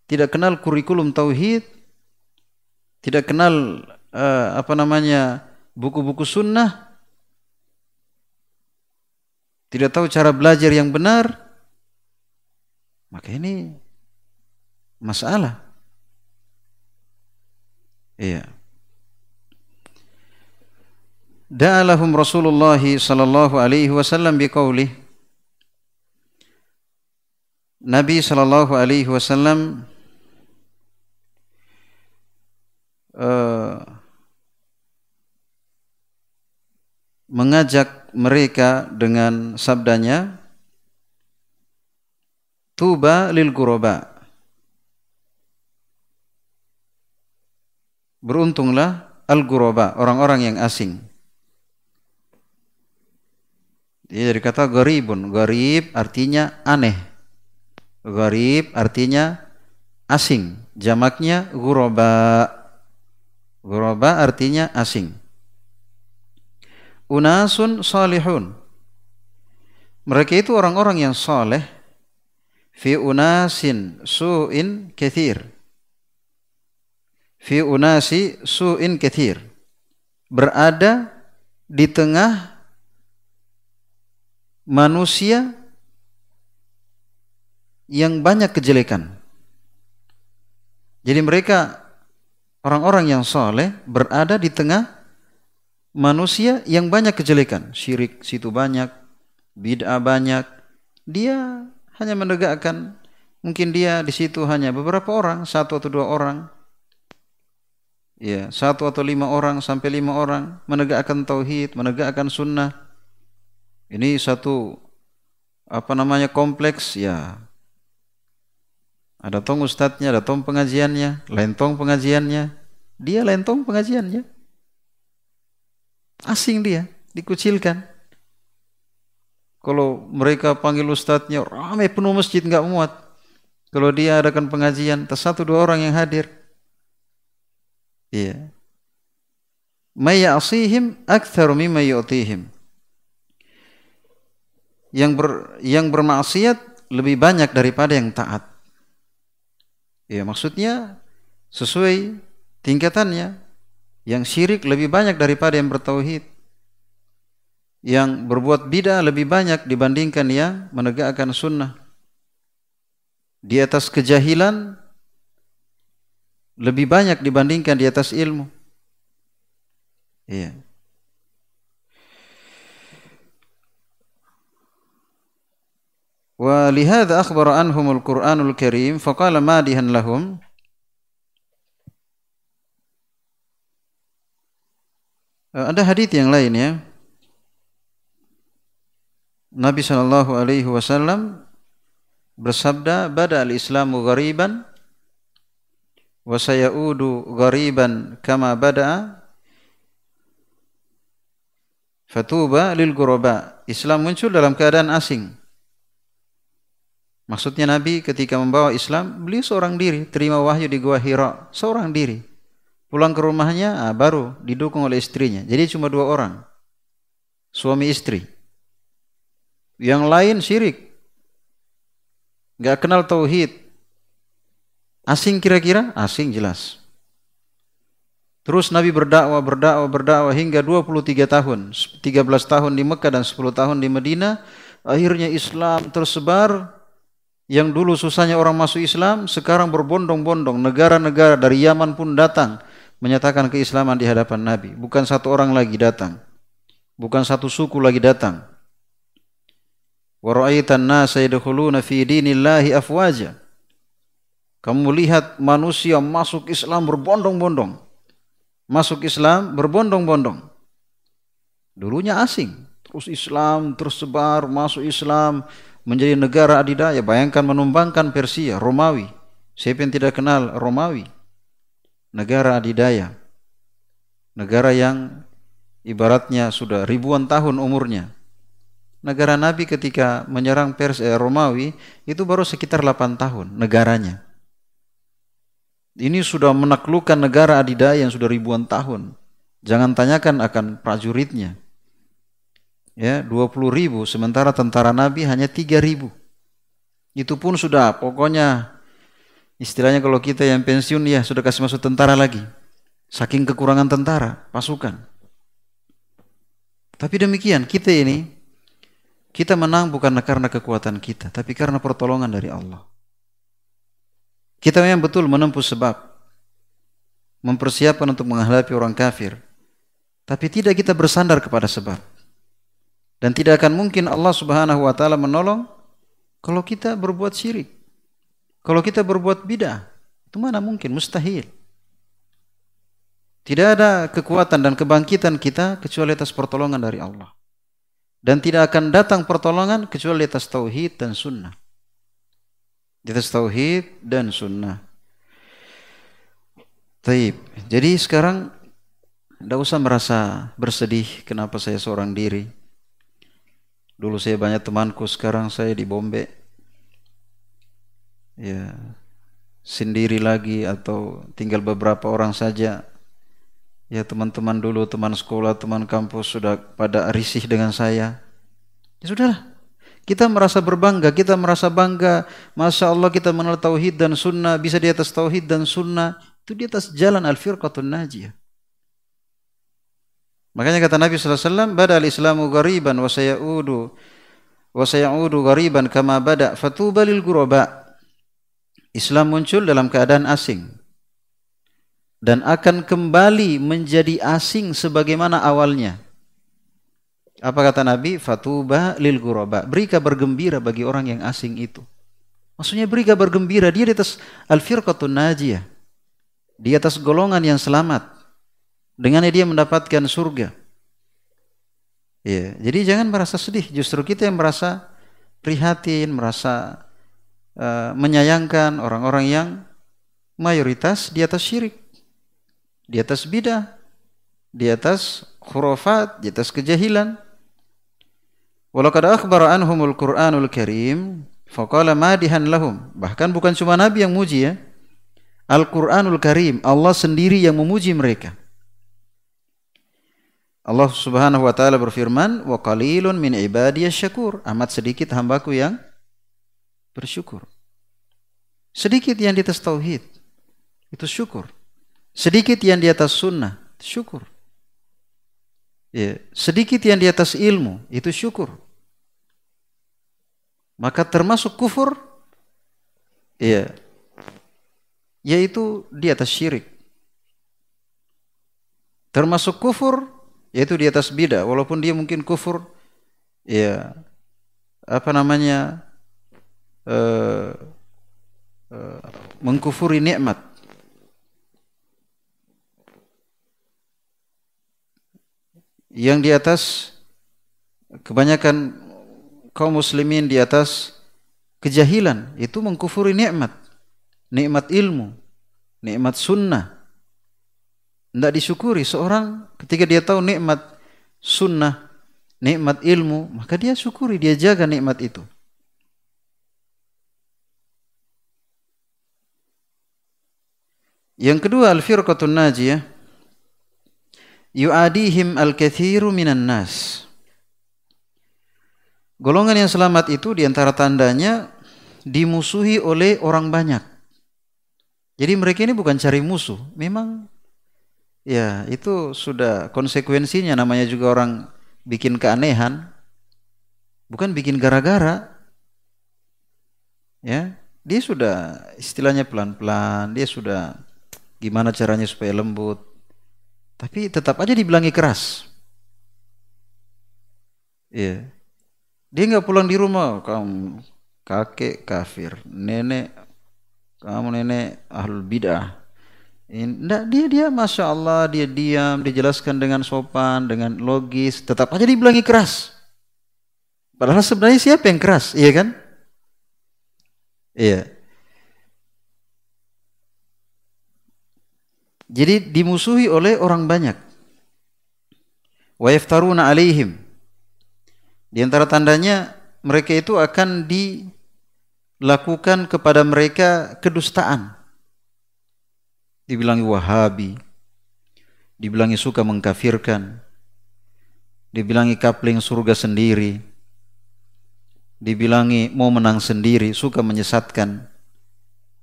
tidak kenal kurikulum tauhid, tidak kenal uh, apa namanya buku-buku sunnah, tidak tahu cara belajar yang benar, maka ini masalah. Iya. Da'alahum Rasulullah sallallahu alaihi wasallam biqaulih Nabi sallallahu alaihi wasallam uh, mengajak mereka dengan sabdanya Tuba lil guroba Beruntunglah al-guroba, orang-orang yang asing. Dia dari kata garibun. Garib artinya aneh. Garib artinya asing. Jamaknya guroba. Guroba artinya asing. Unasun salihun. Mereka itu orang-orang yang saleh. Fi unasin su'in kathir fi unasi su'in kathir berada di tengah manusia yang banyak kejelekan. Jadi mereka orang-orang yang soleh berada di tengah manusia yang banyak kejelekan. Syirik situ banyak, bid'ah banyak. Dia hanya menegakkan, mungkin dia di situ hanya beberapa orang, satu atau dua orang ya satu atau lima orang sampai lima orang menegakkan tauhid, menegakkan sunnah. Ini satu apa namanya kompleks ya. Ada tong ustadznya, ada tong pengajiannya, lain tong pengajiannya, dia lain tong pengajiannya. Asing dia, dikucilkan. Kalau mereka panggil ustadznya, ramai penuh masjid nggak muat. Kalau dia adakan pengajian, tak satu dua orang yang hadir. Iya. May ya'sihim aktsaru mimma yu'tihim. Yang ber, yang bermaksiat lebih banyak daripada yang taat. Ya, maksudnya sesuai tingkatannya. Yang syirik lebih banyak daripada yang bertauhid. Yang berbuat bidah lebih banyak dibandingkan yang menegakkan sunnah. Di atas kejahilan lebih banyak dibandingkan di atas ilmu. Iya. Lihadza akhbara anhum al-Qur'anul Karim faqala madihan lahum. Ada hadis yang lain ya. Nabi sallallahu alaihi wasallam bersabda, "Bada al-Islamu ghariban wa sayaudu ghariban kama bada'a fatuba lil ghuraba. Islam muncul dalam keadaan asing Maksudnya Nabi ketika membawa Islam, beliau seorang diri, terima wahyu di Gua Hira, seorang diri. Pulang ke rumahnya, ah, baru didukung oleh istrinya. Jadi cuma dua orang, suami istri. Yang lain syirik, nggak kenal tauhid, Asing kira-kira? Asing jelas. Terus Nabi berdakwah, berdakwah, berdakwah hingga 23 tahun. 13 tahun di Mekah dan 10 tahun di Madinah. Akhirnya Islam tersebar. Yang dulu susahnya orang masuk Islam, sekarang berbondong-bondong. Negara-negara dari Yaman pun datang menyatakan keislaman di hadapan Nabi. Bukan satu orang lagi datang. Bukan satu suku lagi datang. Kamu lihat manusia masuk Islam berbondong-bondong. Masuk Islam berbondong-bondong. Dulunya asing, terus Islam tersebar, masuk Islam, menjadi negara adidaya. Bayangkan menumbangkan Persia, Romawi. Siapa yang tidak kenal Romawi? Negara adidaya. Negara yang ibaratnya sudah ribuan tahun umurnya. Negara Nabi ketika menyerang Persia, eh, Romawi itu baru sekitar 8 tahun negaranya. Ini sudah menaklukkan negara adidaya yang sudah ribuan tahun. Jangan tanyakan akan prajuritnya. Ya, 20 ribu, sementara tentara Nabi hanya 3 ribu. Itu pun sudah, pokoknya istilahnya kalau kita yang pensiun ya sudah kasih masuk tentara lagi. Saking kekurangan tentara, pasukan. Tapi demikian, kita ini, kita menang bukan karena kekuatan kita, tapi karena pertolongan dari Allah. Kita memang betul menempuh sebab mempersiapkan untuk menghadapi orang kafir. Tapi tidak kita bersandar kepada sebab. Dan tidak akan mungkin Allah Subhanahu wa taala menolong kalau kita berbuat syirik. Kalau kita berbuat bidah, itu mana mungkin mustahil. Tidak ada kekuatan dan kebangkitan kita kecuali atas pertolongan dari Allah. dan tidak akan datang pertolongan kecuali atas tauhid dan sunnah. Di atas tauhid dan sunnah. Taib. Jadi sekarang tidak usah merasa bersedih kenapa saya seorang diri. Dulu saya banyak temanku, sekarang saya di Bombe. Ya, sendiri lagi atau tinggal beberapa orang saja. Ya teman-teman dulu, teman sekolah, teman kampus sudah pada risih dengan saya. Ya sudahlah, kita merasa berbangga, kita merasa bangga. Masya Allah kita mengenal tauhid dan sunnah, bisa di atas tauhid dan sunnah. Itu di atas jalan al-firqatun najiyah. Makanya kata Nabi SAW, Bada al-Islamu gariban wa sayaudu wa sayaudu gariban kama bada fatuba lil guraba. Islam muncul dalam keadaan asing dan akan kembali menjadi asing sebagaimana awalnya. Apa kata Nabi? Fatuba lil guraba. Beri kabar gembira bagi orang yang asing itu. Maksudnya beri kabar gembira. Dia di atas al-firqatun najiyah di atas golongan yang selamat. Dengannya dia mendapatkan surga. Ya, jadi jangan merasa sedih. Justru kita yang merasa prihatin, merasa uh, menyayangkan orang-orang yang mayoritas di atas syirik, di atas bidah, di atas khurafat, di atas kejahilan. Walaqad akhbara anhumul Qur'anul Karim faqala madihan lahum. Bahkan bukan cuma Nabi yang muji ya. Al-Quranul Karim, Allah sendiri yang memuji mereka. Allah Subhanahu wa taala berfirman, "Wa qalilun min syakur." Amat sedikit hambaku yang bersyukur. Sedikit yang di atas tauhid, itu syukur. Sedikit yang di atas sunnah, syukur. Ya, sedikit yang di atas ilmu, itu syukur. Maka termasuk kufur, ya, yaitu di atas syirik. Termasuk kufur yaitu di atas bidah walaupun dia mungkin kufur. Ya apa namanya? Uh, uh, mengkufuri nikmat. Yang di atas kebanyakan kaum muslimin di atas kejahilan itu mengkufuri nikmat. Nikmat ilmu, nikmat sunnah. Tidak disyukuri seorang ketika dia tahu nikmat sunnah, nikmat ilmu, maka dia syukuri, dia jaga nikmat itu. Yang kedua al-firqatun najiyah yu'adihim al-kathiru minan nas. Golongan yang selamat itu di antara tandanya dimusuhi oleh orang banyak. Jadi mereka ini bukan cari musuh, memang ya itu sudah konsekuensinya namanya juga orang bikin keanehan, bukan bikin gara-gara. Ya, dia sudah istilahnya pelan-pelan, dia sudah gimana caranya supaya lembut. Tapi tetap aja dibilangi keras. Ya. Dia nggak pulang di rumah, kamu kakek kafir, nenek kamu nenek ahlul bidah. Tidak dia dia masya Allah dia diam dijelaskan dengan sopan dengan logis tetap aja dibilangi keras. Padahal sebenarnya siapa yang keras, iya kan? Iya. Jadi dimusuhi oleh orang banyak. Wa yaftaruna alaihim. Di antara tandanya mereka itu akan di lakukan kepada mereka kedustaan. Dibilangi Wahabi, dibilangi suka mengkafirkan, dibilangi kapling surga sendiri, dibilangi mau menang sendiri, suka menyesatkan.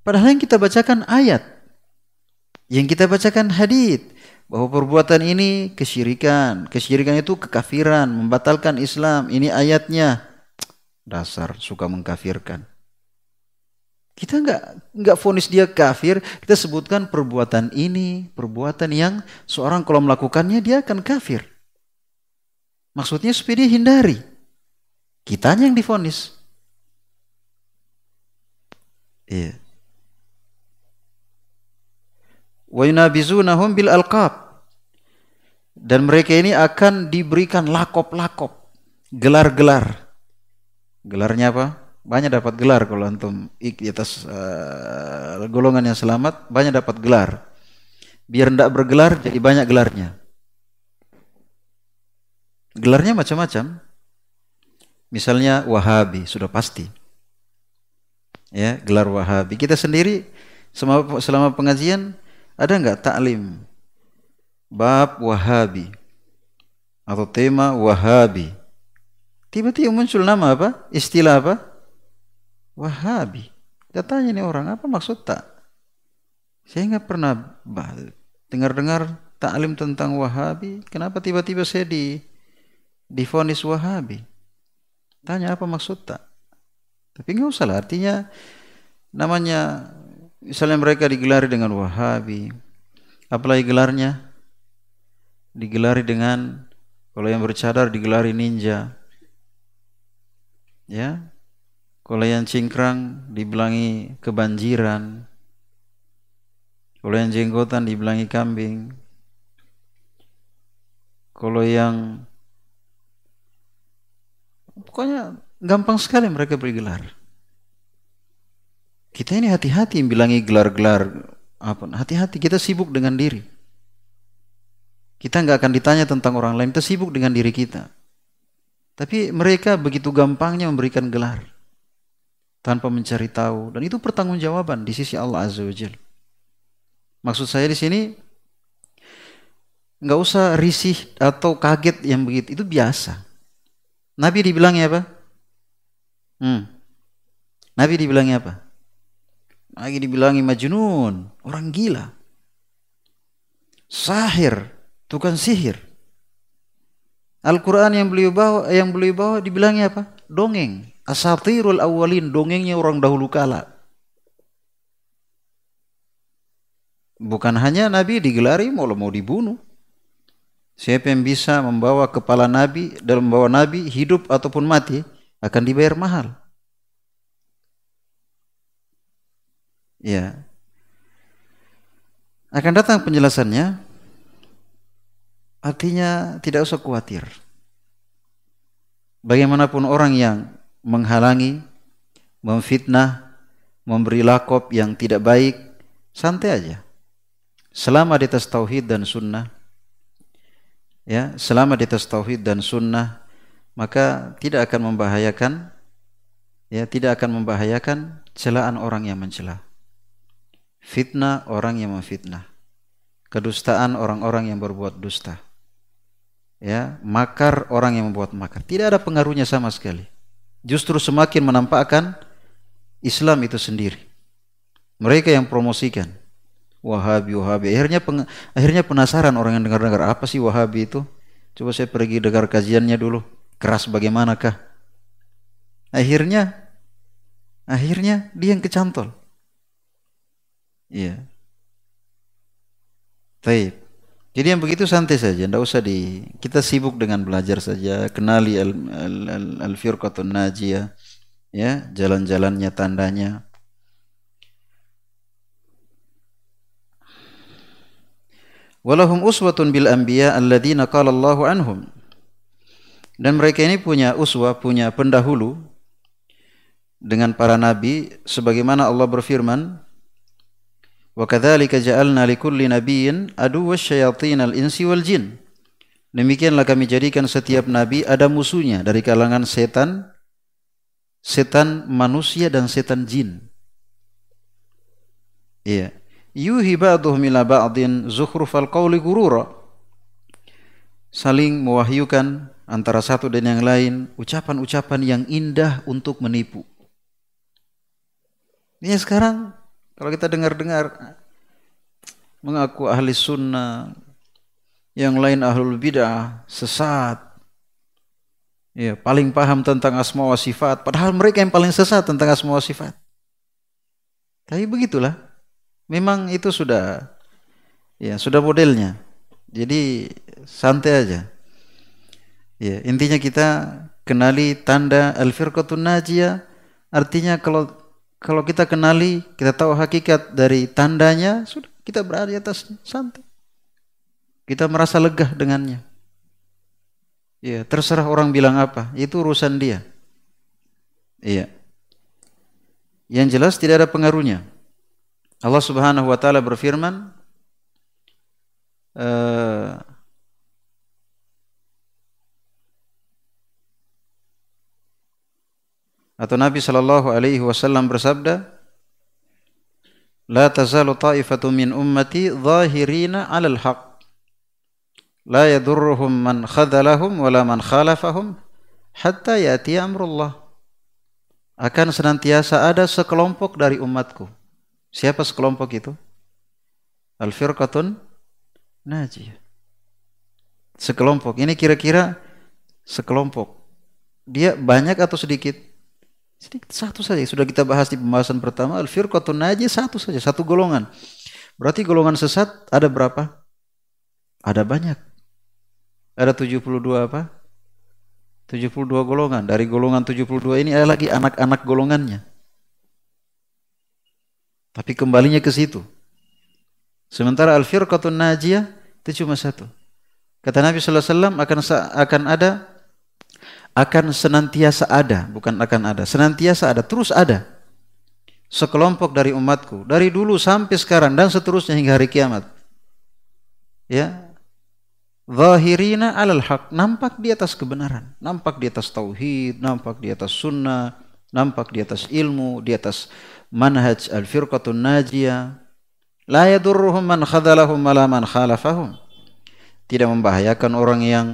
Padahal yang kita bacakan ayat, yang kita bacakan hadith bahwa perbuatan ini kesyirikan, kesyirikan itu kekafiran, membatalkan Islam. Ini ayatnya. Dasar suka mengkafirkan. Kita nggak nggak fonis dia kafir, kita sebutkan perbuatan ini, perbuatan yang seorang kalau melakukannya dia akan kafir. Maksudnya supaya dia hindari. Kitanya yang difonis. Iya. Wa yunabizunahum bil alqab. Dan mereka ini akan diberikan lakop-lakop. gelar-gelar. Gelarnya apa? Banyak dapat gelar kalau antum di atas uh, golongan yang selamat, banyak dapat gelar. Biar tidak bergelar, jadi banyak gelarnya. Gelarnya macam-macam. Misalnya Wahabi, sudah pasti. Ya, gelar Wahabi. Kita sendiri selama, selama pengajian ada nggak taklim bab Wahabi atau tema Wahabi? Tiba-tiba muncul nama apa? Istilah apa? Wahabi. Kita tanya nih orang, apa maksud tak? Saya nggak pernah dengar-dengar taklim tentang Wahabi. Kenapa tiba-tiba saya di difonis Wahabi? Tanya apa maksud tak? Tapi nggak usah lah. Artinya namanya misalnya mereka digelari dengan Wahabi. Apalagi gelarnya? Digelari dengan kalau yang bercadar digelari ninja ya kalau yang cingkrang dibilangi kebanjiran. Kalau yang jenggotan dibilangi kambing. Kalau yang pokoknya gampang sekali mereka beri gelar. Kita ini hati-hati bilangi gelar-gelar apa hati-hati. Kita sibuk dengan diri. Kita nggak akan ditanya tentang orang lain. Kita sibuk dengan diri kita. Tapi mereka begitu gampangnya memberikan gelar tanpa mencari tahu dan itu pertanggungjawaban di sisi Allah Azza wa. Maksud saya di sini nggak usah risih atau kaget yang begitu itu biasa. Nabi dibilangnya apa? Hmm. Nabi dibilangnya apa? Lagi dibilangi majnun, orang gila. Sahir, tukang sihir. Al-Quran yang beliau bawa, yang beliau bawa dibilangnya apa? Dongeng. Asatirul awalin, dongengnya orang dahulu kala. Bukan hanya Nabi digelari mau mau dibunuh. Siapa yang bisa membawa kepala Nabi dalam membawa Nabi hidup ataupun mati akan dibayar mahal. Ya. Akan datang penjelasannya Artinya tidak usah khawatir. Bagaimanapun orang yang menghalangi, memfitnah, memberi lakop yang tidak baik, santai aja. Selama di atas tauhid dan sunnah, ya, selama di atas tauhid dan sunnah, maka tidak akan membahayakan, ya, tidak akan membahayakan celaan orang yang mencela. Fitnah orang yang memfitnah. Kedustaan orang-orang yang berbuat dusta ya makar orang yang membuat makar tidak ada pengaruhnya sama sekali justru semakin menampakkan Islam itu sendiri. Mereka yang promosikan. Wahabi Wahabi. Akhirnya peng, akhirnya penasaran orang yang dengar-dengar apa sih Wahabi itu? Coba saya pergi dengar kajiannya dulu. Keras bagaimanakah? Akhirnya akhirnya dia yang kecantol. Iya. Taib. Jadi yang begitu santai saja, tidak usah di kita sibuk dengan belajar saja, kenali al al, al, al firqatun najiyah, ya jalan-jalannya tandanya. Walahum uswatun bil anbiya alladzina qala Allahu anhum. Dan mereka ini punya uswa, punya pendahulu dengan para nabi sebagaimana Allah berfirman Ja'alna likulli nabiyyin aduwwa syayatin al-insi wal jin. Demikianlah kami jadikan setiap nabi ada musuhnya dari kalangan setan, setan manusia dan setan jin. Iya. Yuhi ba'duhum ila ba'din zukhrufal qawli gurura. Saling mewahyukan antara satu dan yang lain ucapan-ucapan yang indah untuk menipu. Ini sekarang kalau kita dengar-dengar mengaku ahli sunnah, yang lain ahlul bid'ah, sesat. Ya, paling paham tentang asma wa sifat, padahal mereka yang paling sesat tentang asma wa sifat. Tapi begitulah. Memang itu sudah ya, sudah modelnya. Jadi santai aja. Ya, intinya kita kenali tanda al-firqatun najiyah artinya kalau kalau kita kenali, kita tahu hakikat dari tandanya, sudah kita berada di atasnya, santai. Kita merasa lega dengannya. Ya, terserah orang bilang apa, itu urusan dia. Iya. Yang jelas tidak ada pengaruhnya. Allah Subhanahu wa taala berfirman uh, atau Nabi sallallahu alaihi wasallam bersabda La tazalu ta'ifatu min ummati zahirina 'alal haqq la yadurruhum man khadalahum wala man khalafahum hatta yati amrullah. Akan senantiasa ada sekelompok dari umatku. Siapa sekelompok itu? Al firqatun najiyah. Sekelompok. Ini kira-kira sekelompok. Dia banyak atau sedikit sedikit satu saja sudah kita bahas di pembahasan pertama al firqatun najiyah satu saja satu golongan berarti golongan sesat ada berapa ada banyak ada 72 apa? 72 golongan. Dari golongan 72 ini ada lagi anak-anak golongannya. Tapi kembalinya ke situ. Sementara al-firqatun najiyah itu cuma satu. Kata Nabi wasallam akan akan ada akan senantiasa ada, bukan akan ada, senantiasa ada, terus ada. Sekelompok dari umatku, dari dulu sampai sekarang dan seterusnya hingga hari kiamat. Ya, Zahirina alal haq, nampak di atas kebenaran, nampak di atas tauhid, nampak di atas sunnah, nampak di atas ilmu, di atas manhaj al-firqatun najiyah. La yadurruhum man khadalahum wala man khalafahum. Tidak membahayakan orang yang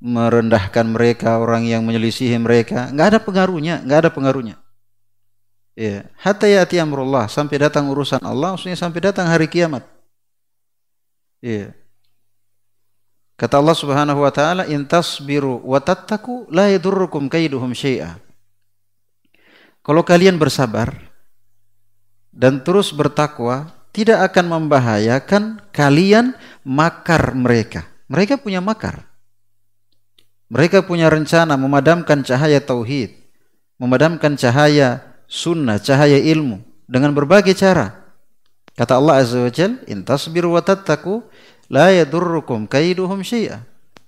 merendahkan mereka, orang yang menyelisihi mereka, enggak ada pengaruhnya, enggak ada pengaruhnya. Ya, hatta yati amrullah, sampai datang urusan Allah, maksudnya sampai datang hari kiamat. Ya. Kata Allah Subhanahu wa taala, "In tasbiru wa tattaku la yadurrukum kaiduhum syai'a." Kalau kalian bersabar dan terus bertakwa, tidak akan membahayakan kalian makar mereka. Mereka punya makar. Mereka punya rencana memadamkan cahaya tauhid, memadamkan cahaya sunnah, cahaya ilmu dengan berbagai cara. Kata Allah Azza wa Jalla, "In tasbiru wa tattaku la yadurrukum kaiduhum syai'a.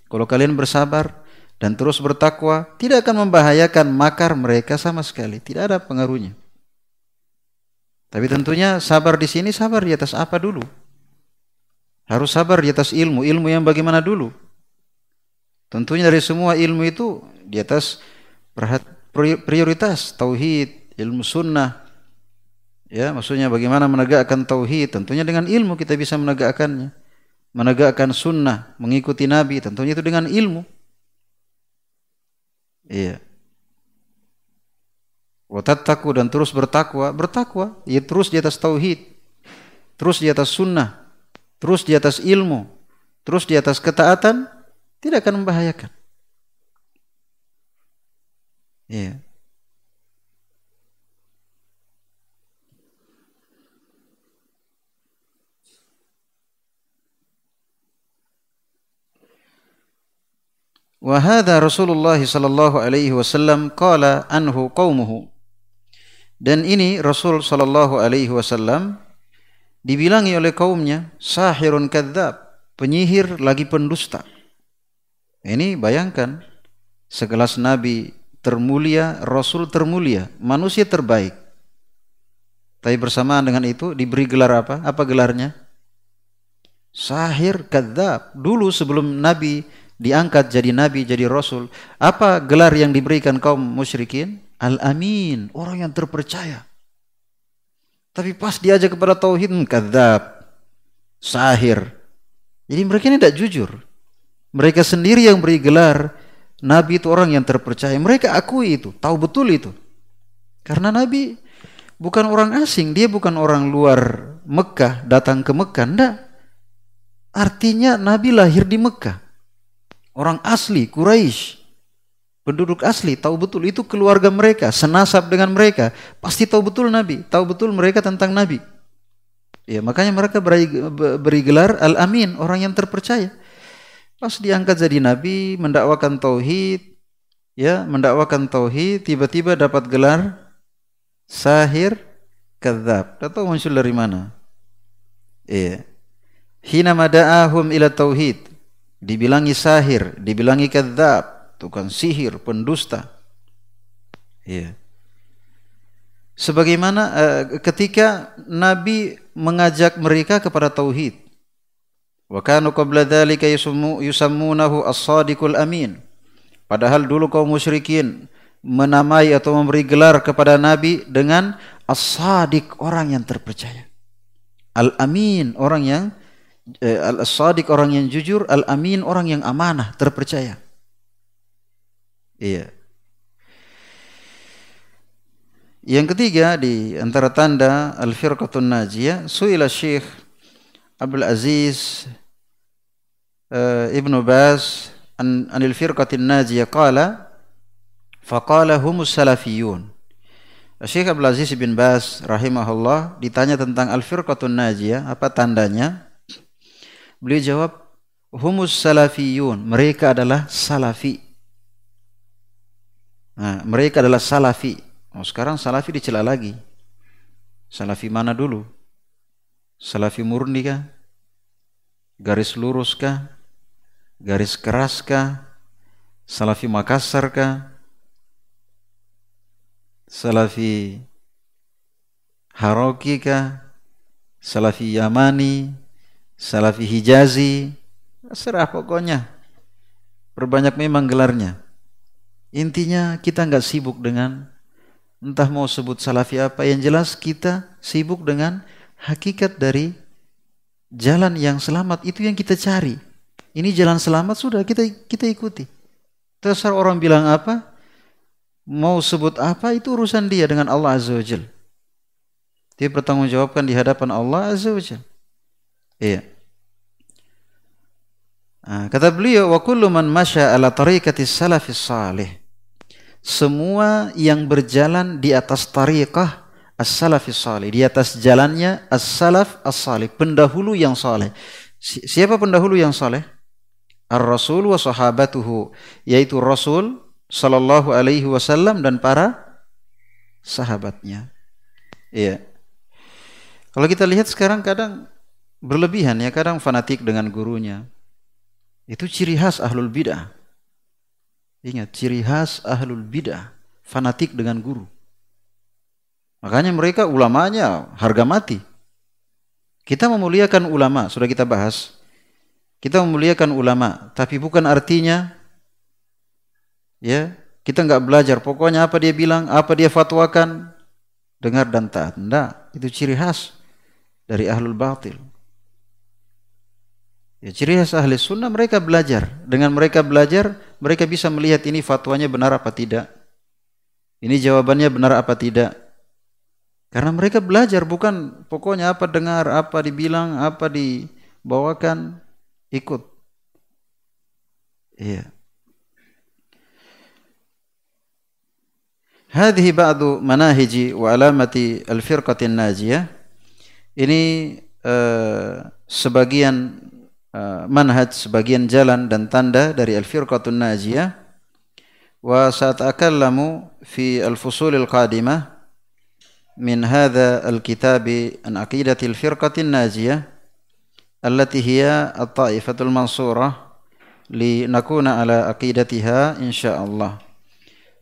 Kalau kalian bersabar dan terus bertakwa, tidak akan membahayakan makar mereka sama sekali, tidak ada pengaruhnya. Tapi tentunya sabar di sini sabar di atas apa dulu? Harus sabar di atas ilmu, ilmu yang bagaimana dulu? Tentunya dari semua ilmu itu di atas prioritas tauhid, ilmu sunnah. Ya, maksudnya bagaimana menegakkan tauhid? Tentunya dengan ilmu kita bisa menegakkannya menegakkan sunnah, mengikuti Nabi, tentunya itu dengan ilmu. Iya. Watattaku dan terus bertakwa, bertakwa, ya terus di atas tauhid, terus di atas sunnah, terus di atas ilmu, terus di atas ketaatan, tidak akan membahayakan. Iya. Wahada Rasulullah sallallahu alaihi wasallam qala anhu qaumuhu. Dan ini Rasul sallallahu alaihi wasallam dibilangi oleh kaumnya sahirun kadzab, penyihir lagi pendusta. Ini bayangkan sekelas nabi termulia, rasul termulia, manusia terbaik. Tapi bersamaan dengan itu diberi gelar apa? Apa gelarnya? Sahir kadzab. Dulu sebelum nabi diangkat jadi nabi, jadi rasul. Apa gelar yang diberikan kaum musyrikin? Al-amin, orang yang terpercaya. Tapi pas diajak kepada tauhid, hmm, kadzab, sahir. Jadi mereka ini tidak jujur. Mereka sendiri yang beri gelar nabi itu orang yang terpercaya. Mereka akui itu, tahu betul itu. Karena nabi bukan orang asing, dia bukan orang luar Mekah datang ke Mekah, enggak. Artinya nabi lahir di Mekah. Orang asli Quraisy. Penduduk asli tahu betul itu keluarga mereka, senasab dengan mereka, pasti tahu betul Nabi, tahu betul mereka tentang Nabi. Ya, makanya mereka beri, beri gelar Al-Amin, orang yang terpercaya. Pas diangkat jadi nabi, mendakwakan tauhid, ya, mendakwakan tauhid, tiba-tiba dapat gelar sahir kadzab. Tahu muncul dari mana? Iya. Hina mada'ahum ila tauhid dibilangi sahir, dibilangi kadzab, tukang sihir, pendusta. Iya. Sebagaimana uh, ketika Nabi mengajak mereka kepada tauhid. Wa kanu qabla dzalika yusammunahu as-sadiqul amin. Padahal dulu kaum musyrikin menamai atau memberi gelar kepada Nabi dengan as-sadiq orang yang terpercaya. Al-amin orang yang eh, al-sadiq orang yang jujur, al-amin orang yang amanah, terpercaya. Iya. Yang ketiga di antara tanda al-firqatun najiyah, suila Syekh Abdul Aziz uh, Ibnu Baz an anil firqatin najiyah qala faqala humus salafiyun. Syekh Abdul Aziz bin Baz rahimahullah ditanya tentang al-firqatun najiyah, apa tandanya? Beliau jawab, humus salafiyun, mereka adalah salafi. Nah, mereka adalah salafi. Oh, sekarang salafi dicela lagi. Salafi mana dulu? Salafi murni kah? Garis lurus kah? Garis keras kah? Salafi Makassar kah? Salafi Haroki kah? Salafi Yamani? Salafi Hijazi? Serah pokoknya. Berbanyak memang gelarnya. Intinya kita nggak sibuk dengan entah mau sebut salafi apa yang jelas kita sibuk dengan hakikat dari jalan yang selamat itu yang kita cari. Ini jalan selamat sudah kita kita ikuti. Terserah orang bilang apa mau sebut apa itu urusan dia dengan Allah azza wajal dia bertanggung jawabkan di hadapan Allah azza wajal iya. Nah, kata beliau wa kullu man masya ala tariqati salafis salih. Semua yang berjalan di atas tariqah as-salafis salih, di atas jalannya as-salaf as-salih, pendahulu yang saleh. Siapa pendahulu yang saleh? Ar-Rasul wa sahabatuhu, yaitu Rasul sallallahu alaihi wasallam dan para sahabatnya. Iya. Kalau kita lihat sekarang kadang berlebihan ya, kadang fanatik dengan gurunya. Itu ciri khas ahlul bidah. Ingat, ciri khas ahlul bidah, fanatik dengan guru. Makanya mereka ulamanya harga mati. Kita memuliakan ulama, sudah kita bahas. Kita memuliakan ulama, tapi bukan artinya ya kita nggak belajar. Pokoknya apa dia bilang, apa dia fatwakan, dengar dan taat. Tidak, itu ciri khas dari ahlul batil. Ya, ciri khas ahli sunnah mereka belajar. Dengan mereka belajar, mereka bisa melihat ini fatwanya benar apa tidak. Ini jawabannya benar apa tidak. Karena mereka belajar bukan pokoknya apa dengar, apa dibilang, apa dibawakan, ikut. Iya. Hadhi ba'du manahiji wa alamati al-firqatin najiyah. Ini uh, sebagian uh, manhaj, sebagian jalan dan tanda dari al-firqatun najiyah. Wa sata'akallamu fi al-fusulil qadimah min hadha al-kitab an aqidatil firqatin najiyah allati hiya at-ta'ifatul mansurah li nakuna ala aqidatiha insyaallah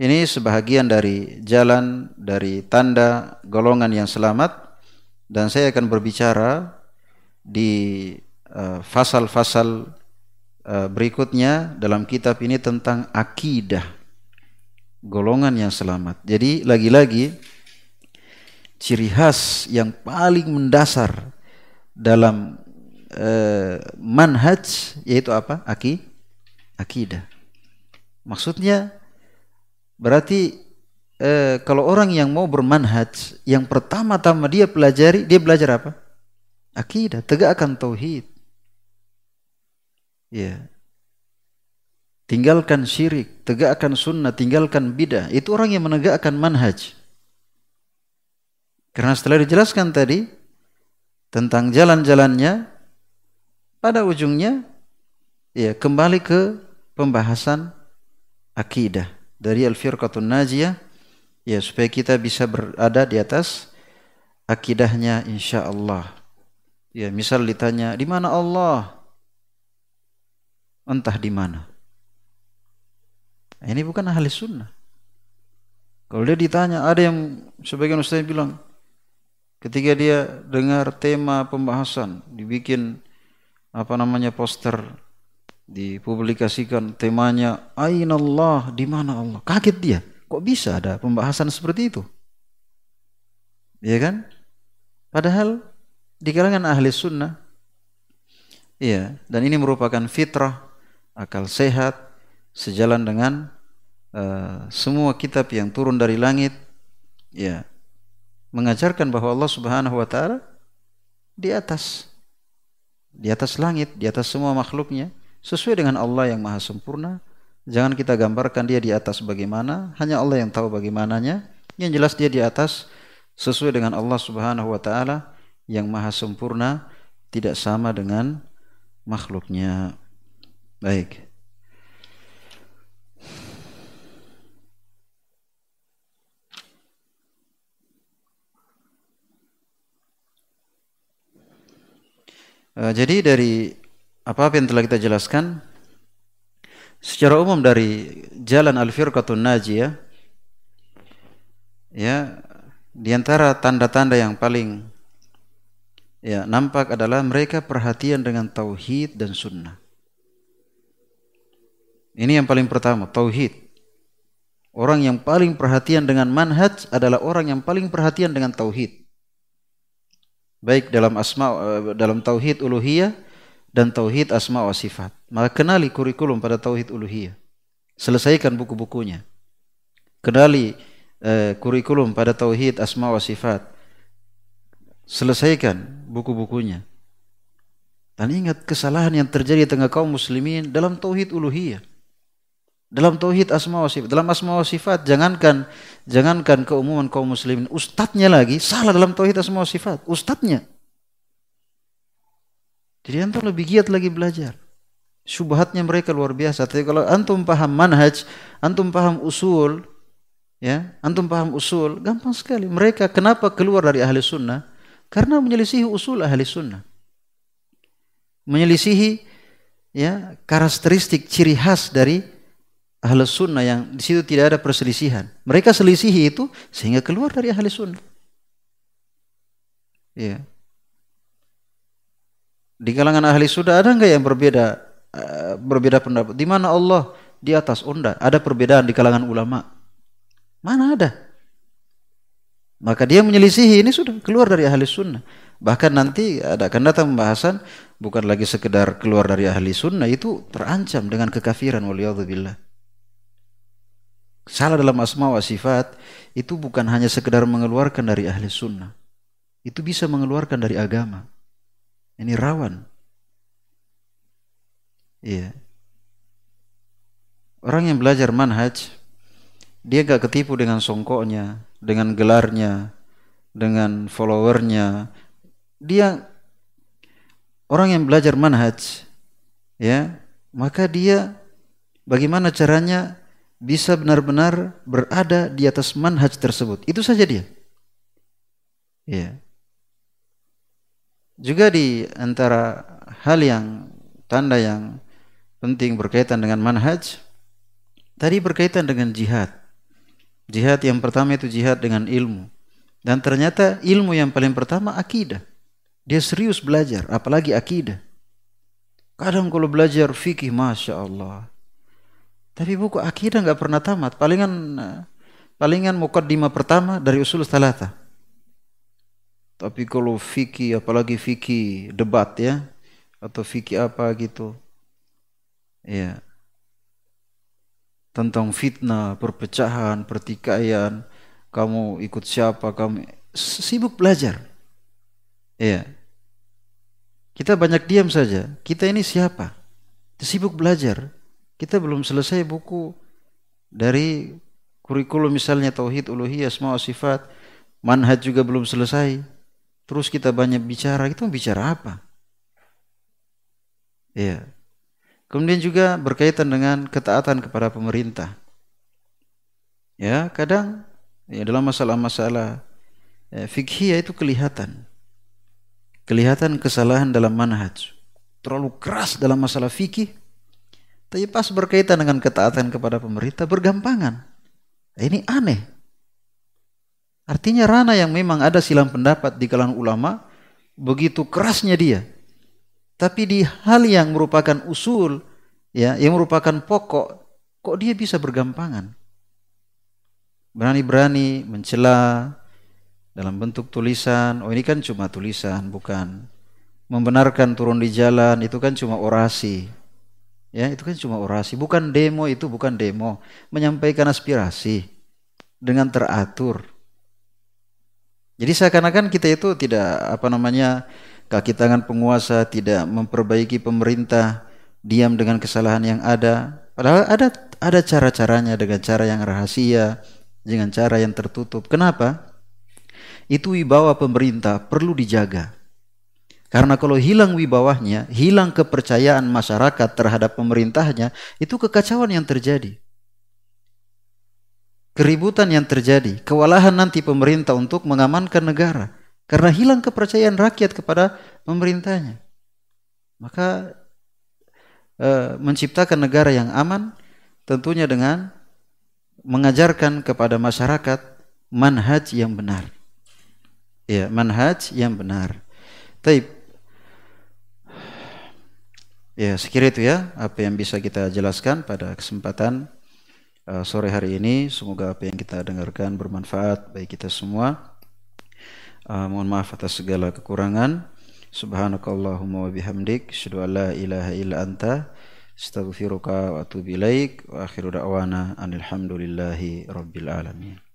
ini sebahagian dari jalan dari tanda golongan yang selamat dan saya akan berbicara di Eh, fasal-fasal uh, berikutnya dalam kitab ini tentang akidah golongan yang selamat. Jadi lagi-lagi ciri khas yang paling mendasar dalam uh, manhaj yaitu apa? Aki akidah. Maksudnya berarti uh, kalau orang yang mau bermanhaj yang pertama-tama dia pelajari dia belajar apa? Akidah, tegakkan tauhid. Ya. Tinggalkan syirik, tegakkan sunnah, tinggalkan bidah. Itu orang yang menegakkan manhaj. Karena setelah dijelaskan tadi tentang jalan-jalannya, pada ujungnya ya kembali ke pembahasan akidah dari al-firqatun najiyah ya supaya kita bisa berada di atas akidahnya insyaallah. Ya, misal ditanya, di mana Allah? entah di mana. Ini bukan ahli sunnah. Kalau dia ditanya, ada yang sebagian ustaz bilang, ketika dia dengar tema pembahasan, dibikin apa namanya poster, dipublikasikan temanya, Aina Allah, di mana Allah? Kaget dia, kok bisa ada pembahasan seperti itu? Ya kan? Padahal di kalangan ahli sunnah, iya, dan ini merupakan fitrah, akal sehat, sejalan dengan uh, semua kitab yang turun dari langit ya mengajarkan bahwa Allah Subhanahu wa taala di atas di atas langit, di atas semua makhluknya sesuai dengan Allah yang maha sempurna. Jangan kita gambarkan dia di atas bagaimana, hanya Allah yang tahu bagaimananya. Yang jelas dia di atas sesuai dengan Allah Subhanahu wa taala yang maha sempurna, tidak sama dengan makhluknya. Baik. Eh, jadi dari apa-apa yang telah kita jelaskan secara umum dari jalan al-firqatun najiyah ya di antara tanda-tanda yang paling ya nampak adalah mereka perhatian dengan tauhid dan sunnah. Ini yang paling pertama, tauhid. Orang yang paling perhatian dengan manhaj adalah orang yang paling perhatian dengan tauhid baik dalam asma eh, dalam tauhid uluhiyah dan tauhid asma wa sifat. Maka kenali kurikulum pada tauhid uluhiyah. Selesaikan buku-bukunya. Kenali eh, kurikulum pada tauhid asma wa sifat. Selesaikan buku-bukunya. Dan ingat kesalahan yang terjadi di tengah kaum muslimin dalam tauhid uluhiyah. Dalam tauhid asma wa sifat, dalam asma wa sifat jangankan jangankan keumuman kaum muslimin, ustadznya lagi salah dalam tauhid asma wa sifat, ustadznya. Jadi antum lebih giat lagi belajar. Subhatnya mereka luar biasa. Tapi kalau antum paham manhaj, antum paham usul, ya, antum paham usul, gampang sekali. Mereka kenapa keluar dari ahli sunnah? Karena menyelisihi usul ahli sunnah. Menyelisihi ya karakteristik ciri khas dari ahli sunnah yang di situ tidak ada perselisihan. Mereka selisihi itu sehingga keluar dari ahli sunnah. Ya. Di kalangan ahli sunnah ada nggak yang berbeda uh, berbeda pendapat? Di mana Allah di atas? Oh ada perbedaan di kalangan ulama. Mana ada? Maka dia menyelisihi ini sudah keluar dari ahli sunnah. Bahkan nanti ada akan datang pembahasan bukan lagi sekedar keluar dari ahli sunnah itu terancam dengan kekafiran waliyadzubillah. Salah dalam asma wa sifat itu bukan hanya sekedar mengeluarkan dari ahli sunnah. Itu bisa mengeluarkan dari agama. Ini rawan. Iya. Orang yang belajar manhaj, dia gak ketipu dengan songkoknya, dengan gelarnya, dengan followernya. Dia orang yang belajar manhaj, ya, maka dia bagaimana caranya bisa benar-benar berada di atas manhaj tersebut. Itu saja dia. Ya. Juga di antara hal yang tanda yang penting berkaitan dengan manhaj tadi berkaitan dengan jihad. Jihad yang pertama itu jihad dengan ilmu. Dan ternyata ilmu yang paling pertama akidah. Dia serius belajar, apalagi akidah. Kadang kalau belajar fikih, Masya Allah. Tapi buku akidah nggak pernah tamat. Palingan palingan mukaddimah pertama dari usul salata. Tapi kalau fikih apalagi fikih debat ya atau fikih apa gitu. Ya. Tentang fitnah, perpecahan, pertikaian, kamu ikut siapa, kamu sibuk belajar. Ya. Kita banyak diam saja. Kita ini siapa? Sibuk belajar. Kita belum selesai buku dari kurikulum misalnya tauhid uluhiyah wa sifat, manhaj juga belum selesai. Terus kita banyak bicara, itu bicara apa? Ya. Kemudian juga berkaitan dengan ketaatan kepada pemerintah. Ya, kadang ya dalam masalah-masalah ya, fikih itu kelihatan. Kelihatan kesalahan dalam manhaj. Terlalu keras dalam masalah fikih Tapi pas berkaitan dengan ketaatan kepada pemerintah bergampangan. Ini aneh. Artinya rana yang memang ada silang pendapat di kalangan ulama, begitu kerasnya dia. Tapi di hal yang merupakan usul, ya, yang merupakan pokok, kok dia bisa bergampangan? Berani-berani mencela dalam bentuk tulisan. Oh ini kan cuma tulisan, bukan membenarkan turun di jalan itu kan cuma orasi. Ya, itu kan cuma orasi, bukan demo itu bukan demo, menyampaikan aspirasi dengan teratur. Jadi seakan-akan kita itu tidak apa namanya kaki tangan penguasa, tidak memperbaiki pemerintah, diam dengan kesalahan yang ada. Padahal ada ada cara-caranya dengan cara yang rahasia, dengan cara yang tertutup. Kenapa? Itu wibawa pemerintah perlu dijaga. Karena kalau hilang wibawahnya, hilang kepercayaan masyarakat terhadap pemerintahnya, itu kekacauan yang terjadi. Keributan yang terjadi, kewalahan nanti pemerintah untuk mengamankan negara. Karena hilang kepercayaan rakyat kepada pemerintahnya. Maka e, menciptakan negara yang aman tentunya dengan mengajarkan kepada masyarakat manhaj yang benar. Ya, manhaj yang benar. Taib. Ya, sekira itu ya apa yang bisa kita jelaskan pada kesempatan uh, sore hari ini. Semoga apa yang kita dengarkan bermanfaat bagi kita semua. Uh, mohon maaf atas segala kekurangan. Subhanakallahumma wa bihamdik, asyhadu la ilaha illa anta, astaghfiruka wa atubu ilaik. Wa akhiru da'wana anil rabbil alamin.